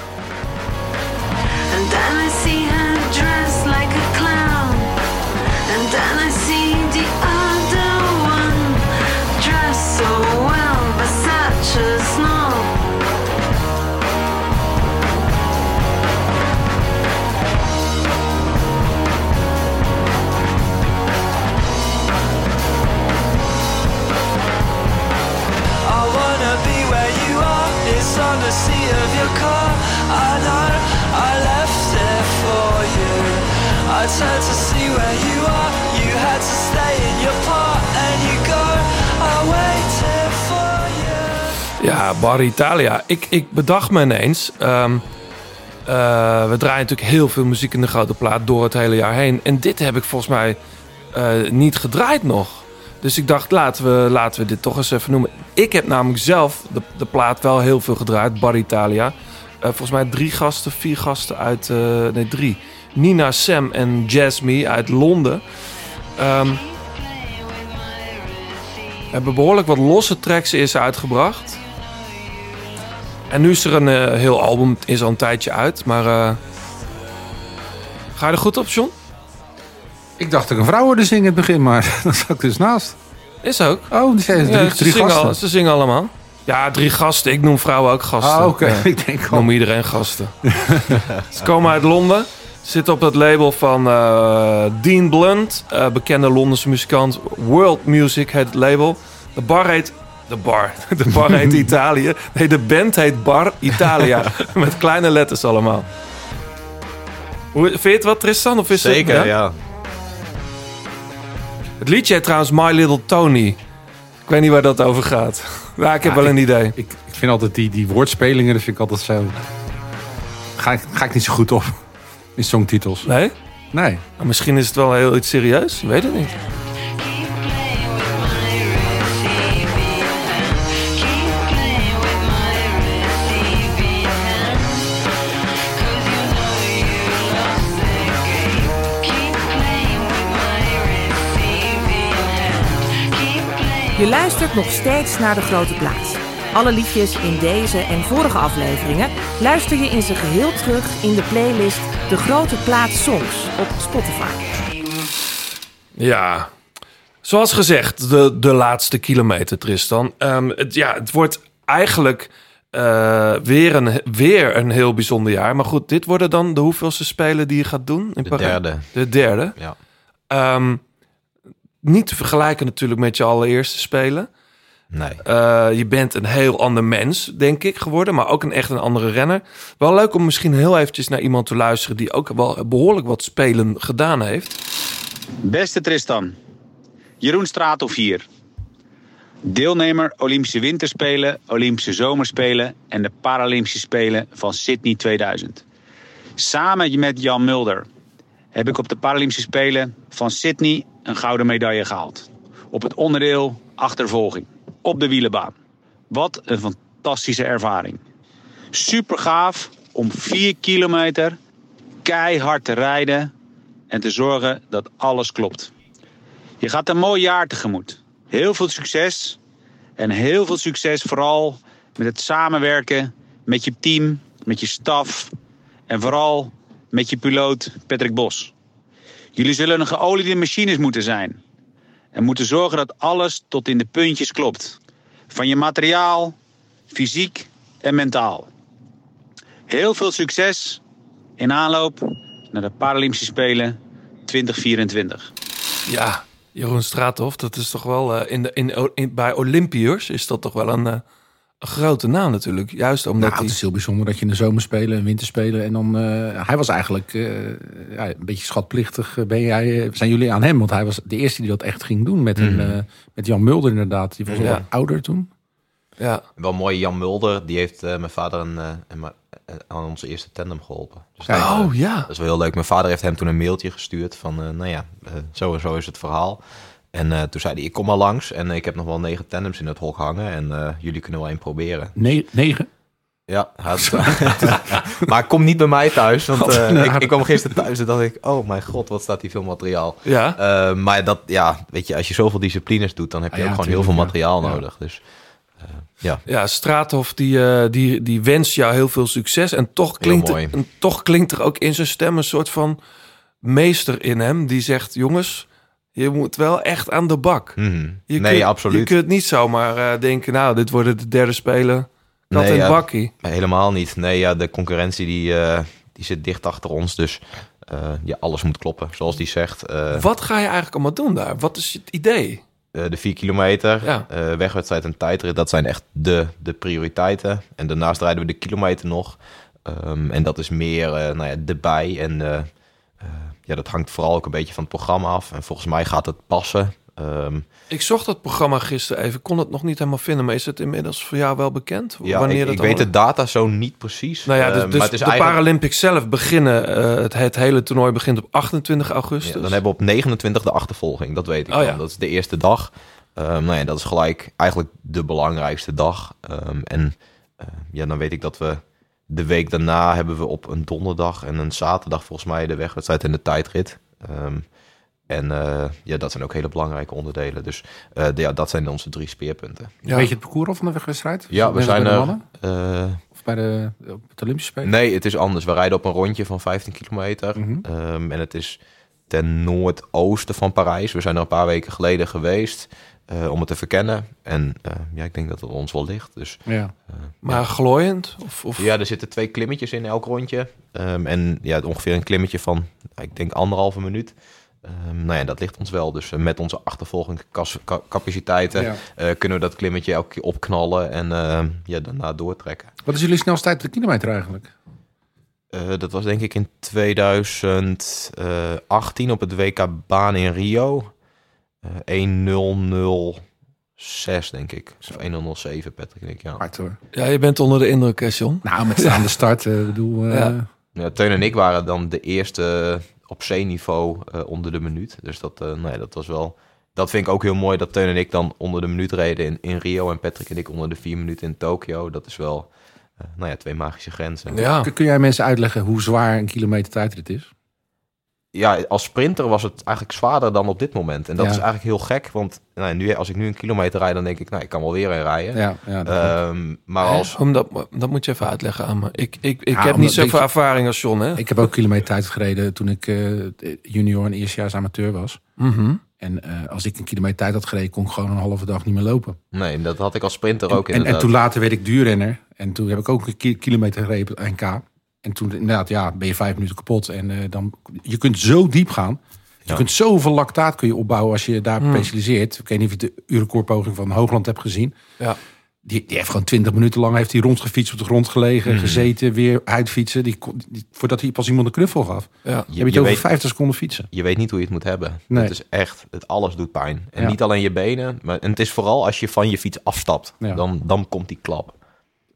Bar Italia. Ik, ik bedacht me ineens. ehm, eh, we draaien natuurlijk heel veel muziek in de grote plaat door het hele jaar heen. En dit heb ik volgens mij eh, niet gedraaid nog. Dus ik dacht, laten we, laten we dit toch eens even noemen. Ik heb namelijk zelf de, de plaat wel heel veel gedraaid, Bar Italia. Eh, volgens mij drie gasten, vier gasten uit... nee, drie. Nina, Sam en Jasmine uit Londen. Ehm, hebben behoorlijk wat losse tracks is uitgebracht. En nu is er een eh, heel album, is al een tijdje uit, maar eh, ga je er goed op, John? Ik dacht dat ik een vrouw hoorde zingen in het begin, maar dan zat ik dus naast. Is ook. Oh, die zijn Ja, drie, ze, drie zingen gasten. al- ze zingen allemaal. Ja, drie gasten. Ik noem vrouwen ook gasten. Ah, oké. Ja. Ik denk al. noem iedereen gasten. ze komen uit Londen. Zitten op het label van eh, Dean Blunt, bekende Londense muzikant. World Music heet het label. De bar heet... De bar. De bar heet Italië. Nee, de band heet Bar Italia. Met kleine letters allemaal. Hoe, vind je het wat, Tristan? Of is het- Zeker, ja. Het liedje heet trouwens My Little Tony. Ik weet niet waar dat over gaat. Ja, ik heb Ja, wel een idee. Ik, ik vind altijd die, die woordspelingen, dat vind ik altijd zo... Ga ik, ga ik niet zo goed op. In songtitels. Nee? Nee. Maar misschien is het wel heel iets serieus. Ik weet het niet. Je luistert nog steeds naar de grote plaats. Alle liedjes in deze en vorige afleveringen luister je in zijn geheel terug in de playlist De Grote Plaat Songs op Spotify. Ja, zoals gezegd, de, de laatste kilometer, Tristan. Ehm, het, ja, het wordt eigenlijk eh, weer, een, weer een heel bijzonder jaar. Maar goed, dit worden dan de hoeveelste spelen die je gaat doen in De Parijs? derde. De derde. Ja. Ehm, niet te vergelijken natuurlijk met je allereerste spelen. Nee. Eh, je bent een heel ander mens, denk ik, geworden. Maar ook een echt een andere renner. Wel leuk om misschien heel eventjes naar iemand te luisteren... die ook wel behoorlijk wat spelen gedaan heeft. Beste Tristan, Jeroen Straathof hier. Deelnemer Olympische Winterspelen, Olympische Zomerspelen en de Paralympische Spelen van Sydney 2000. Samen met Jan Mulder heb ik op de Paralympische Spelen van Sydney een gouden medaille gehaald. Op het onderdeel achtervolging, op de wielenbaan. Wat een fantastische ervaring. Super gaaf om 4 kilometer keihard te rijden en te zorgen dat alles klopt. Je gaat een mooi jaar tegemoet. Heel veel succes. En heel veel succes vooral met het samenwerken met je team, met je staf en vooral met je piloot Patrick Bos. Jullie zullen een geoliede machines moeten zijn. En moeten zorgen dat alles tot in de puntjes klopt. Van je materiaal, fysiek en mentaal. Heel veel succes in aanloop naar de Paralympische Spelen 2024. Ja, Jeroen Straathof, dat is toch wel eh, in de, in, bij Olympiërs is dat toch wel een, eh, grote naam natuurlijk. Juist omdat Nou, hij. het is heel bijzonder dat je in de zomer spelen en winter spelen. En dan, eh, hij was eigenlijk eh, ja, een beetje schatplichtig. eh, Ben jij, zijn jullie aan hem? Want hij was de eerste die dat echt ging doen met, een, Mhm. met Jan Mulder inderdaad. Die was al Ja. wat ouder toen. Ja. Wel mooi, Jan Mulder, die heeft eh, mijn vader een, eh, een ma- eh, aan onze eerste tandem geholpen. Dus dat, Oh, ja. Dat is wel heel leuk. Mijn vader heeft hem toen een mailtje gestuurd van, eh, nou ja, eh, zo en zo is het verhaal. En eh, toen zei hij, ik kom maar langs en ik heb nog wel negen tandems in het hok hangen en eh, jullie kunnen wel één proberen. Ne negen? Ja, had- maar kom niet bij mij thuis, want Wat eh, ik, aard. ik kwam gisteren thuis en dacht ik, oh mijn god, wat staat hier veel materiaal. Ja. Maar dat, ja, weet je, als je zoveel disciplines doet, dan heb je Ah, ook gewoon heel veel materiaal Ja. nodig. Dus ja. Ja, Straathof die, die, die wenst jou heel veel succes. En toch klinkt, er, en toch klinkt er ook in zijn stem een soort van meester in hem. Die zegt, jongens, je moet wel echt aan de bak. Mhm. Je Nee, kunt, absoluut. Je kunt niet zomaar eh, denken, nou, dit worden de derde spelen. Kat in ja, bakkie. Helemaal niet. Nee, ja, de concurrentie die, eh, die zit dicht achter ons. Dus eh, ja, alles moet kloppen, zoals die zegt. Wat ga je eigenlijk allemaal doen daar? Wat is het idee? de vier kilometer, Ja. wegwedstrijd en tijdrit, dat zijn echt de, de prioriteiten. En daarnaast rijden we de kilometer nog. Ehm, en dat is meer nou ja, erbij. En ja, dat hangt vooral ook een beetje van het programma af. En volgens mij gaat het passen. Ehm, Ik zocht dat programma gisteren even, kon het nog niet helemaal vinden. Maar is het inmiddels voor jou wel bekend? ja, wanneer ik, dat ik weet de data zo niet precies. Nou ja, dus, Eh, dus maar het is de eigenlijk- Paralympics zelf beginnen, eh, het, het hele toernooi begint op 28 augustus. Ja, dan hebben we op 29 de achtervolging, dat weet ik Oh, ja. Dat is de eerste dag. Ehm, nou ja, dat is gelijk eigenlijk de belangrijkste dag. Ehm, en eh, ja, dan weet ik dat we de week daarna hebben we op een donderdag en een zaterdag volgens mij de wegwedstrijd en de tijdrit. Ehm, en eh, ja, dat zijn ook hele belangrijke onderdelen. Dus eh, de- ja, dat zijn onze drie speerpunten. Weet je het parcours al van de wegwedstrijd? Ja, we zijn er. mannen? eh, Of bij de, op het Olympische Spelen? Nee, het is anders. We rijden op een rondje van 15 kilometer. Ehm, en het is ten noordoosten van Parijs. We zijn er een paar weken geleden geweest eh, om het te verkennen. En eh, ja, ik denk dat het ons wel ligt. Dus, Ja. eh, Maar glooiend? Of, of... Ja, er zitten twee klimmetjes in elk rondje. Ehm, en ja, ongeveer een klimmetje van, ik denk, anderhalve minuut. Ehm, nou ja, dat ligt ons wel. Dus met onze achtervolgingscapaciteiten Ja. kunnen we dat klimmetje elke keer opknallen en ehm, ja, daarna doortrekken. Wat is jullie snelste tijd de kilometer eigenlijk? Dat was denk ik in 2018 op het WK Baan in Rio. Eh 1006 denk ik. Of 1007 Patrick en ik, ja. Hard hoor. Ja, je bent onder de indruk, hè, John? Nou, met staande start. eh, bedoel, eh, Ja. Ja, Teun en ik waren dan de eerste op C-niveau eh, onder de minuut. Dus dat, eh, nee, dat was wel... Dat vind ik ook heel mooi dat Teun en ik dan onder de minuut reden in, in Rio... en Patrick en ik onder de vier minuten in Tokio. Dat is wel, eh, nou ja, twee magische grenzen. Kun- Kun jij mensen uitleggen hoe zwaar een kilometer tijdrit is? Ja, als sprinter was het eigenlijk zwaarder dan op dit moment. En dat Ja. is eigenlijk heel gek, want nou, nu, als ik nu een kilometer rijd, dan denk ik, nou, ik kan wel weer een rijden. Ja, ja, dat Ehm, maar als... Om dat, moet je even uitleggen aan me. Ik, ik, ik Ja, heb omdat- niet zoveel ervaring als John, hè? Ik heb ook kilometer tijd gereden toen ik eh, junior en eerstejaars amateur was. Mhm. En eh, als ik een kilometer tijd had gereden, kon ik gewoon een halve dag niet meer lopen. Nee, dat had ik als sprinter ook En, en inderdaad. toen later werd ik duurrenner. En toen heb ik ook een ki- kilometer gereden op NK. En toen inderdaad, ja, ben je vijf minuten kapot. En eh, dan, je kunt zo diep gaan. Je Ja. kunt zoveel lactaat kun je opbouwen als je daar Hmm. specialiseert. Ik weet niet of je de urenkoorpoging van Hoogland hebt gezien. Ja. Die, die heeft gewoon twintig minuten lang heeft hij rondgefietst, op de grond gelegen, Mhm. gezeten, weer uitfietsen. Die, voordat hij pas iemand een knuffel gaf. Ja. Je, Je- heb je het over weet- 50 seconden fietsen. Je weet niet hoe je het moet hebben. Nee. Het is echt, het alles doet pijn. En Ja. niet alleen je benen, maar en het is vooral als je van je fiets afstapt. Ja. Dan, dan komt die klap.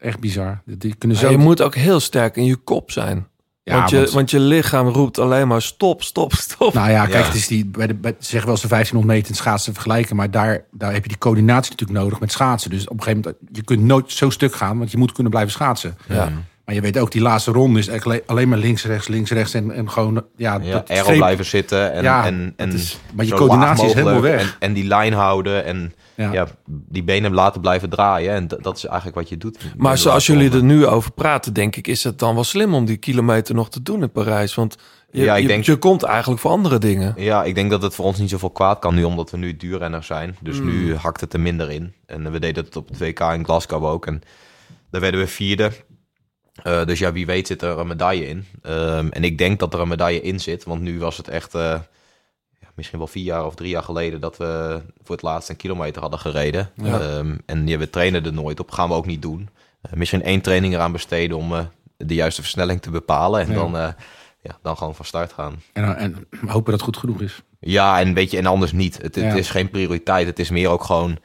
Echt bizar. Die kunnen Maar zo... je moet ook heel sterk in je kop zijn. Ja, want, je, want- want je lichaam roept alleen maar stop, stop, stop. Nou ja, kijk, Ja. het is die, bij de, bij, ze zeggen wel eens de 1500 meter in schaatsen vergelijken. Maar daar, daar heb je die coördinatie natuurlijk nodig met schaatsen. Dus op een gegeven moment, je kunt nooit zo stuk gaan, want je moet kunnen blijven schaatsen. Ja. Maar je weet ook, die laatste ronde is echt alleen- maar links, rechts, links, rechts. En, en gewoon, ja, dat blijven zitten en, Ja, en, en is- maar je coördinatie is helemaal weg. En, en die lijn houden en Ja. ja. die benen laten blijven draaien. En dat, is eigenlijk wat je doet. Maar zoals jullie ronde. er nu over praten, denk ik, is het dan wel slim om die kilometer nog te doen in Parijs. Want je, Ja, ik je, denk- je komt eigenlijk voor andere dingen. Ja, ik denk dat het voor ons niet zoveel kwaad kan nu, omdat we nu duurrenners zijn. Dus Mm. nu hakt het er minder in. En we deden het op het WK in Glasgow ook. En daar werden we vierde. Eh, dus ja, wie weet zit er een medaille in. Ehm, en ik denk dat er een medaille in zit. Want nu was het echt eh, ja, misschien wel vier jaar of drie jaar geleden... dat we voor het laatst een kilometer hadden gereden. Ja. Ehm, en ja, we trainen er nooit op. Gaan we ook niet doen. Eh, misschien één training eraan besteden om de juiste versnelling te bepalen. En Ja. dan, ja, dan gewoon van start gaan. En, en hopen dat het goed genoeg is. Ja, en weet je, en anders niet. Het, is geen prioriteit. Het is meer ook gewoon.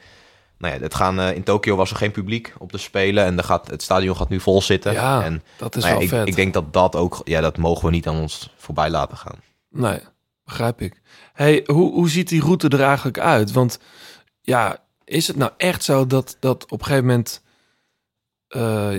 Nou ja, het gaan, eh, in Tokio was er geen publiek op de spelen. En er gaat, het stadion gaat nu vol zitten. Ja, en, dat is nou wel ik, vet. ik denk dat dat ook. Ja, dat mogen we niet aan ons voorbij laten gaan. Nee, begrijp ik. Hey, hoe, hoe ziet die route er eigenlijk uit? Want ja, is het nou echt zo dat, dat op een gegeven moment eh,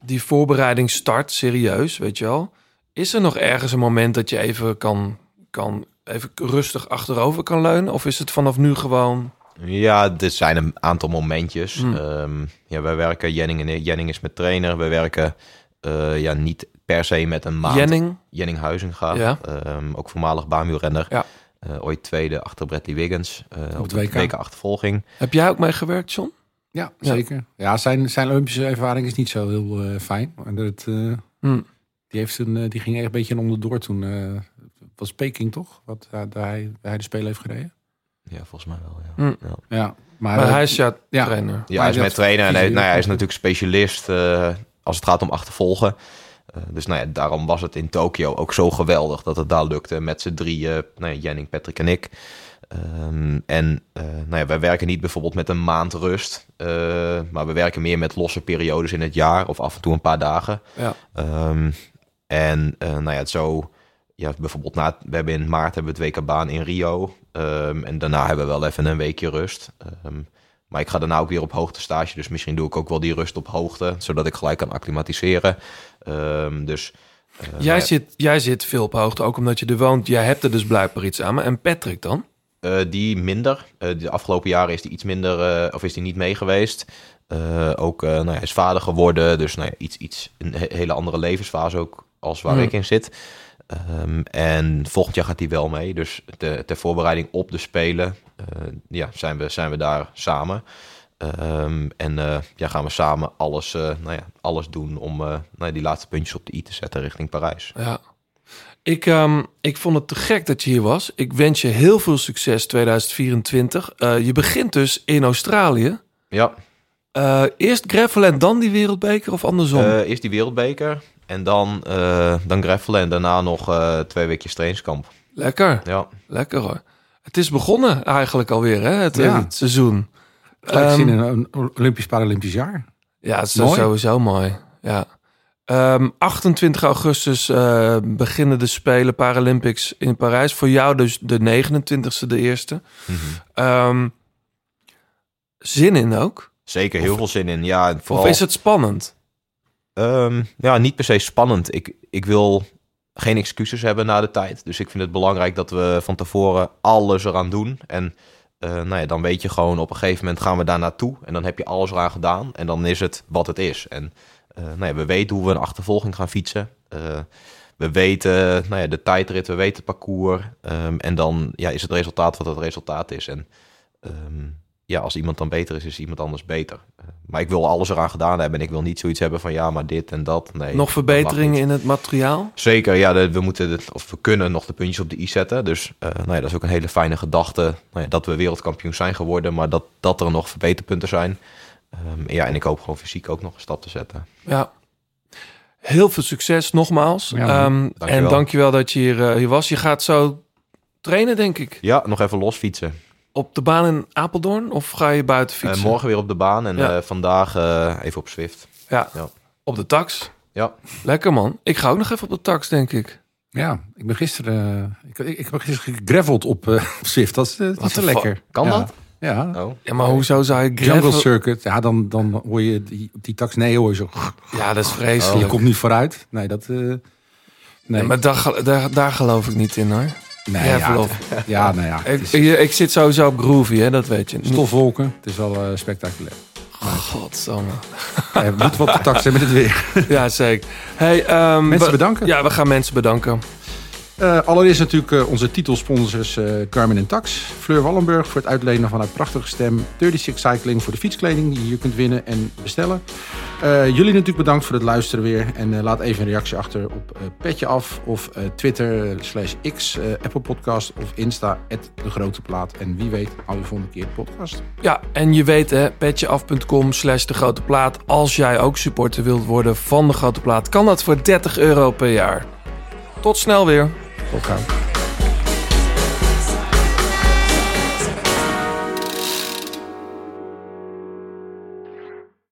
die voorbereiding start, serieus, weet je wel? Is er nog ergens een moment dat je even kan, kan even rustig achterover kan leunen? Of is het vanaf nu gewoon... Ja, er zijn een aantal momentjes. Hmm. Ehm, ja, wij werken, Jenning, en, Jenning is met trainer. We werken eh, ja, niet per se met een maand. Jenning? Jenning Huizinga. Ja. Ehm, ook voormalig baanwielrenner. Ja. Eh, ooit tweede achter Bradley Wiggins. eh, op de WK. WK achtervolging. Heb jij ook meegewerkt, John? Ja, Ja. zeker. Ja, zijn, zijn Olympische ervaring is niet zo heel fijn. En dat, eh, Hmm. die, heeft een, die ging echt een beetje onderdoor toen. eh was Peking toch? Wat daar, daar hij, hij de Spelen heeft gereden. Ja, volgens mij wel. Ja. Hmm. Ja. Ja, maar, Maar hij is jouw ja. trainer. Ja, hij is met trainer en hij, nou ja, hij is natuurlijk specialist eh, als het gaat om achtervolgen. Eh, dus nou ja, daarom was het in Tokio ook zo geweldig dat het daar lukte met z'n drieën, nou ja, Jenning, Patrick en ik. Ehm, en eh, nou ja, wij werken niet bijvoorbeeld met een maand rust, eh, maar we werken meer met losse periodes in het jaar of af en toe een paar dagen. Ja. Ehm, en eh, nou ja, zo, ja, bijvoorbeeld na, we hebben in maart hebben we het WK baan in Rio. Ehm, en daarna hebben we wel even een weekje rust. Ehm, maar ik ga daarna ook weer op hoogte stage. Dus misschien doe ik ook wel die rust op hoogte. Zodat ik gelijk kan acclimatiseren. Ehm, dus, eh, Jij, zit, jij zit veel op hoogte, ook omdat je er woont. Jij hebt er dus blijkbaar iets aan. En Patrick dan? eh, die minder. Eh, de afgelopen jaren is die iets minder. of is die niet mee geweest. Ook nou ja, hij is vader geworden. Dus nou ja, iets, iets, een he- hele andere levensfase ook als waar Hmm. ik in zit. Ehm, en volgend jaar gaat hij wel mee. Dus ter voorbereiding op de Spelen eh, ja, zijn, we, zijn we daar samen. Ehm, en eh, ja, gaan we samen alles, eh, nou ja, alles doen om nou ja, die laatste puntjes op de i te zetten richting Parijs. Ja. Ik, ehm, ik vond het te gek dat je hier was. Ik wens je heel veel succes 2024. Eh, je begint dus in Australië. Ja, eerst Greffel en dan die wereldbeker of andersom? Eerst die wereldbeker en dan, eh dan greffelen en daarna nog eh, twee weekjes trainingskamp. Lekker, Ja. lekker hoor. Het is begonnen eigenlijk alweer, hè, het, Ja. het seizoen. gelijk Ehm, zien in een Olympisch Paralympisch jaar. Ja, het is Mooi. sowieso mooi. Ja. Ehm, 28 augustus eh, beginnen de Spelen Paralympics in Parijs. Voor jou dus de 29ste, de eerste. Ehm, zin in ook? Zeker, heel veel zin in. Ja, en vooral, Of is het spannend? Ehm, ja, niet per se spannend. Ik, ik wil geen excuses hebben na de tijd. Dus ik vind het belangrijk dat we van tevoren alles eraan doen. En eh, nou ja, dan weet je gewoon op een gegeven moment gaan we daar naartoe. En dan heb je alles eraan gedaan. En dan is het wat het is. En eh, nou ja, we weten hoe we een achtervolging gaan fietsen. Eh, we weten nou ja, de tijdrit, we weten het parcours. Ehm, en dan ja, is het resultaat wat het resultaat is. En ehm, ja, als iemand dan beter is, is iemand anders beter. Eh, maar ik wil alles eraan gedaan hebben. En ik wil niet zoiets hebben van ja, maar dit en dat. Nee, Nog verbeteringen in het materiaal? Zeker, ja, de- we moeten het, of we kunnen nog de puntjes op de i zetten. Dus eh, nou ja, dat is ook een hele fijne gedachte. Nou ja, dat we wereldkampioen zijn geworden, maar dat, dat er nog verbeterpunten zijn. Ehm, ja, en ik hoop gewoon fysiek ook nog een stap te zetten. Ja. Heel veel succes nogmaals. Ja, Ehm, dankjewel. en dankjewel dat je hier, eh, hier was. Je gaat zo trainen, denk ik. Ja, nog even los fietsen. Op de baan in Apeldoorn of ga je buiten Eh, fietsen? morgen weer op de baan en Ja. eh, vandaag eh, even op Zwift. Ja. Ja. Op de tax. Ja. Lekker man. Ik ga ook nog even op de tax, denk ik. Ja, ik ben gisteren, ik, ik, ik heb gisteren gegraveld op, eh, op Zwift. Dat is, dat is wel lekker. Kan ja. dat? Ja. Oh. Ja, maar hoezo zou je Jungle gravel- Circuit, ja, dan, dan hoor je die, op die tax nee hoor je zo. Ja, dat is vreselijk. Je komt niet vooruit. Nee, dat. eh, nee. Maar daar, daar, daar geloof ik niet in hoor. Nee, ja, op. ja, nou ja, Ik, het is- ik, ik zit sowieso op groovy, hè, dat weet je. Stofwolken, het is wel eh, spectaculair. Godsamme. Ja, we moeten wat tax hebben met het weer. Ja, zeker. Hey, ehm, Mensen bedanken. Ja, we gaan mensen bedanken. Eh, allereerst natuurlijk eh, onze titelsponsors eh Garmin en Tax. Fleur Wallenburg voor het uitlenen van haar prachtige stem. 36 Cycling voor de fietskleding die je hier kunt winnen en bestellen. Jullie natuurlijk bedankt voor het luisteren weer. En laat even een reactie achter op Petje Af of Twitter slash X, Apple Podcast of Insta, De Grote Plaat. En wie weet, hou je volgende keer podcast. Ja, en je weet hè, petjeaf.com slash de grote plaat. Als jij ook supporter wilt worden van de grote plaat, kan dat voor 30 euro per jaar. Tot snel weer. come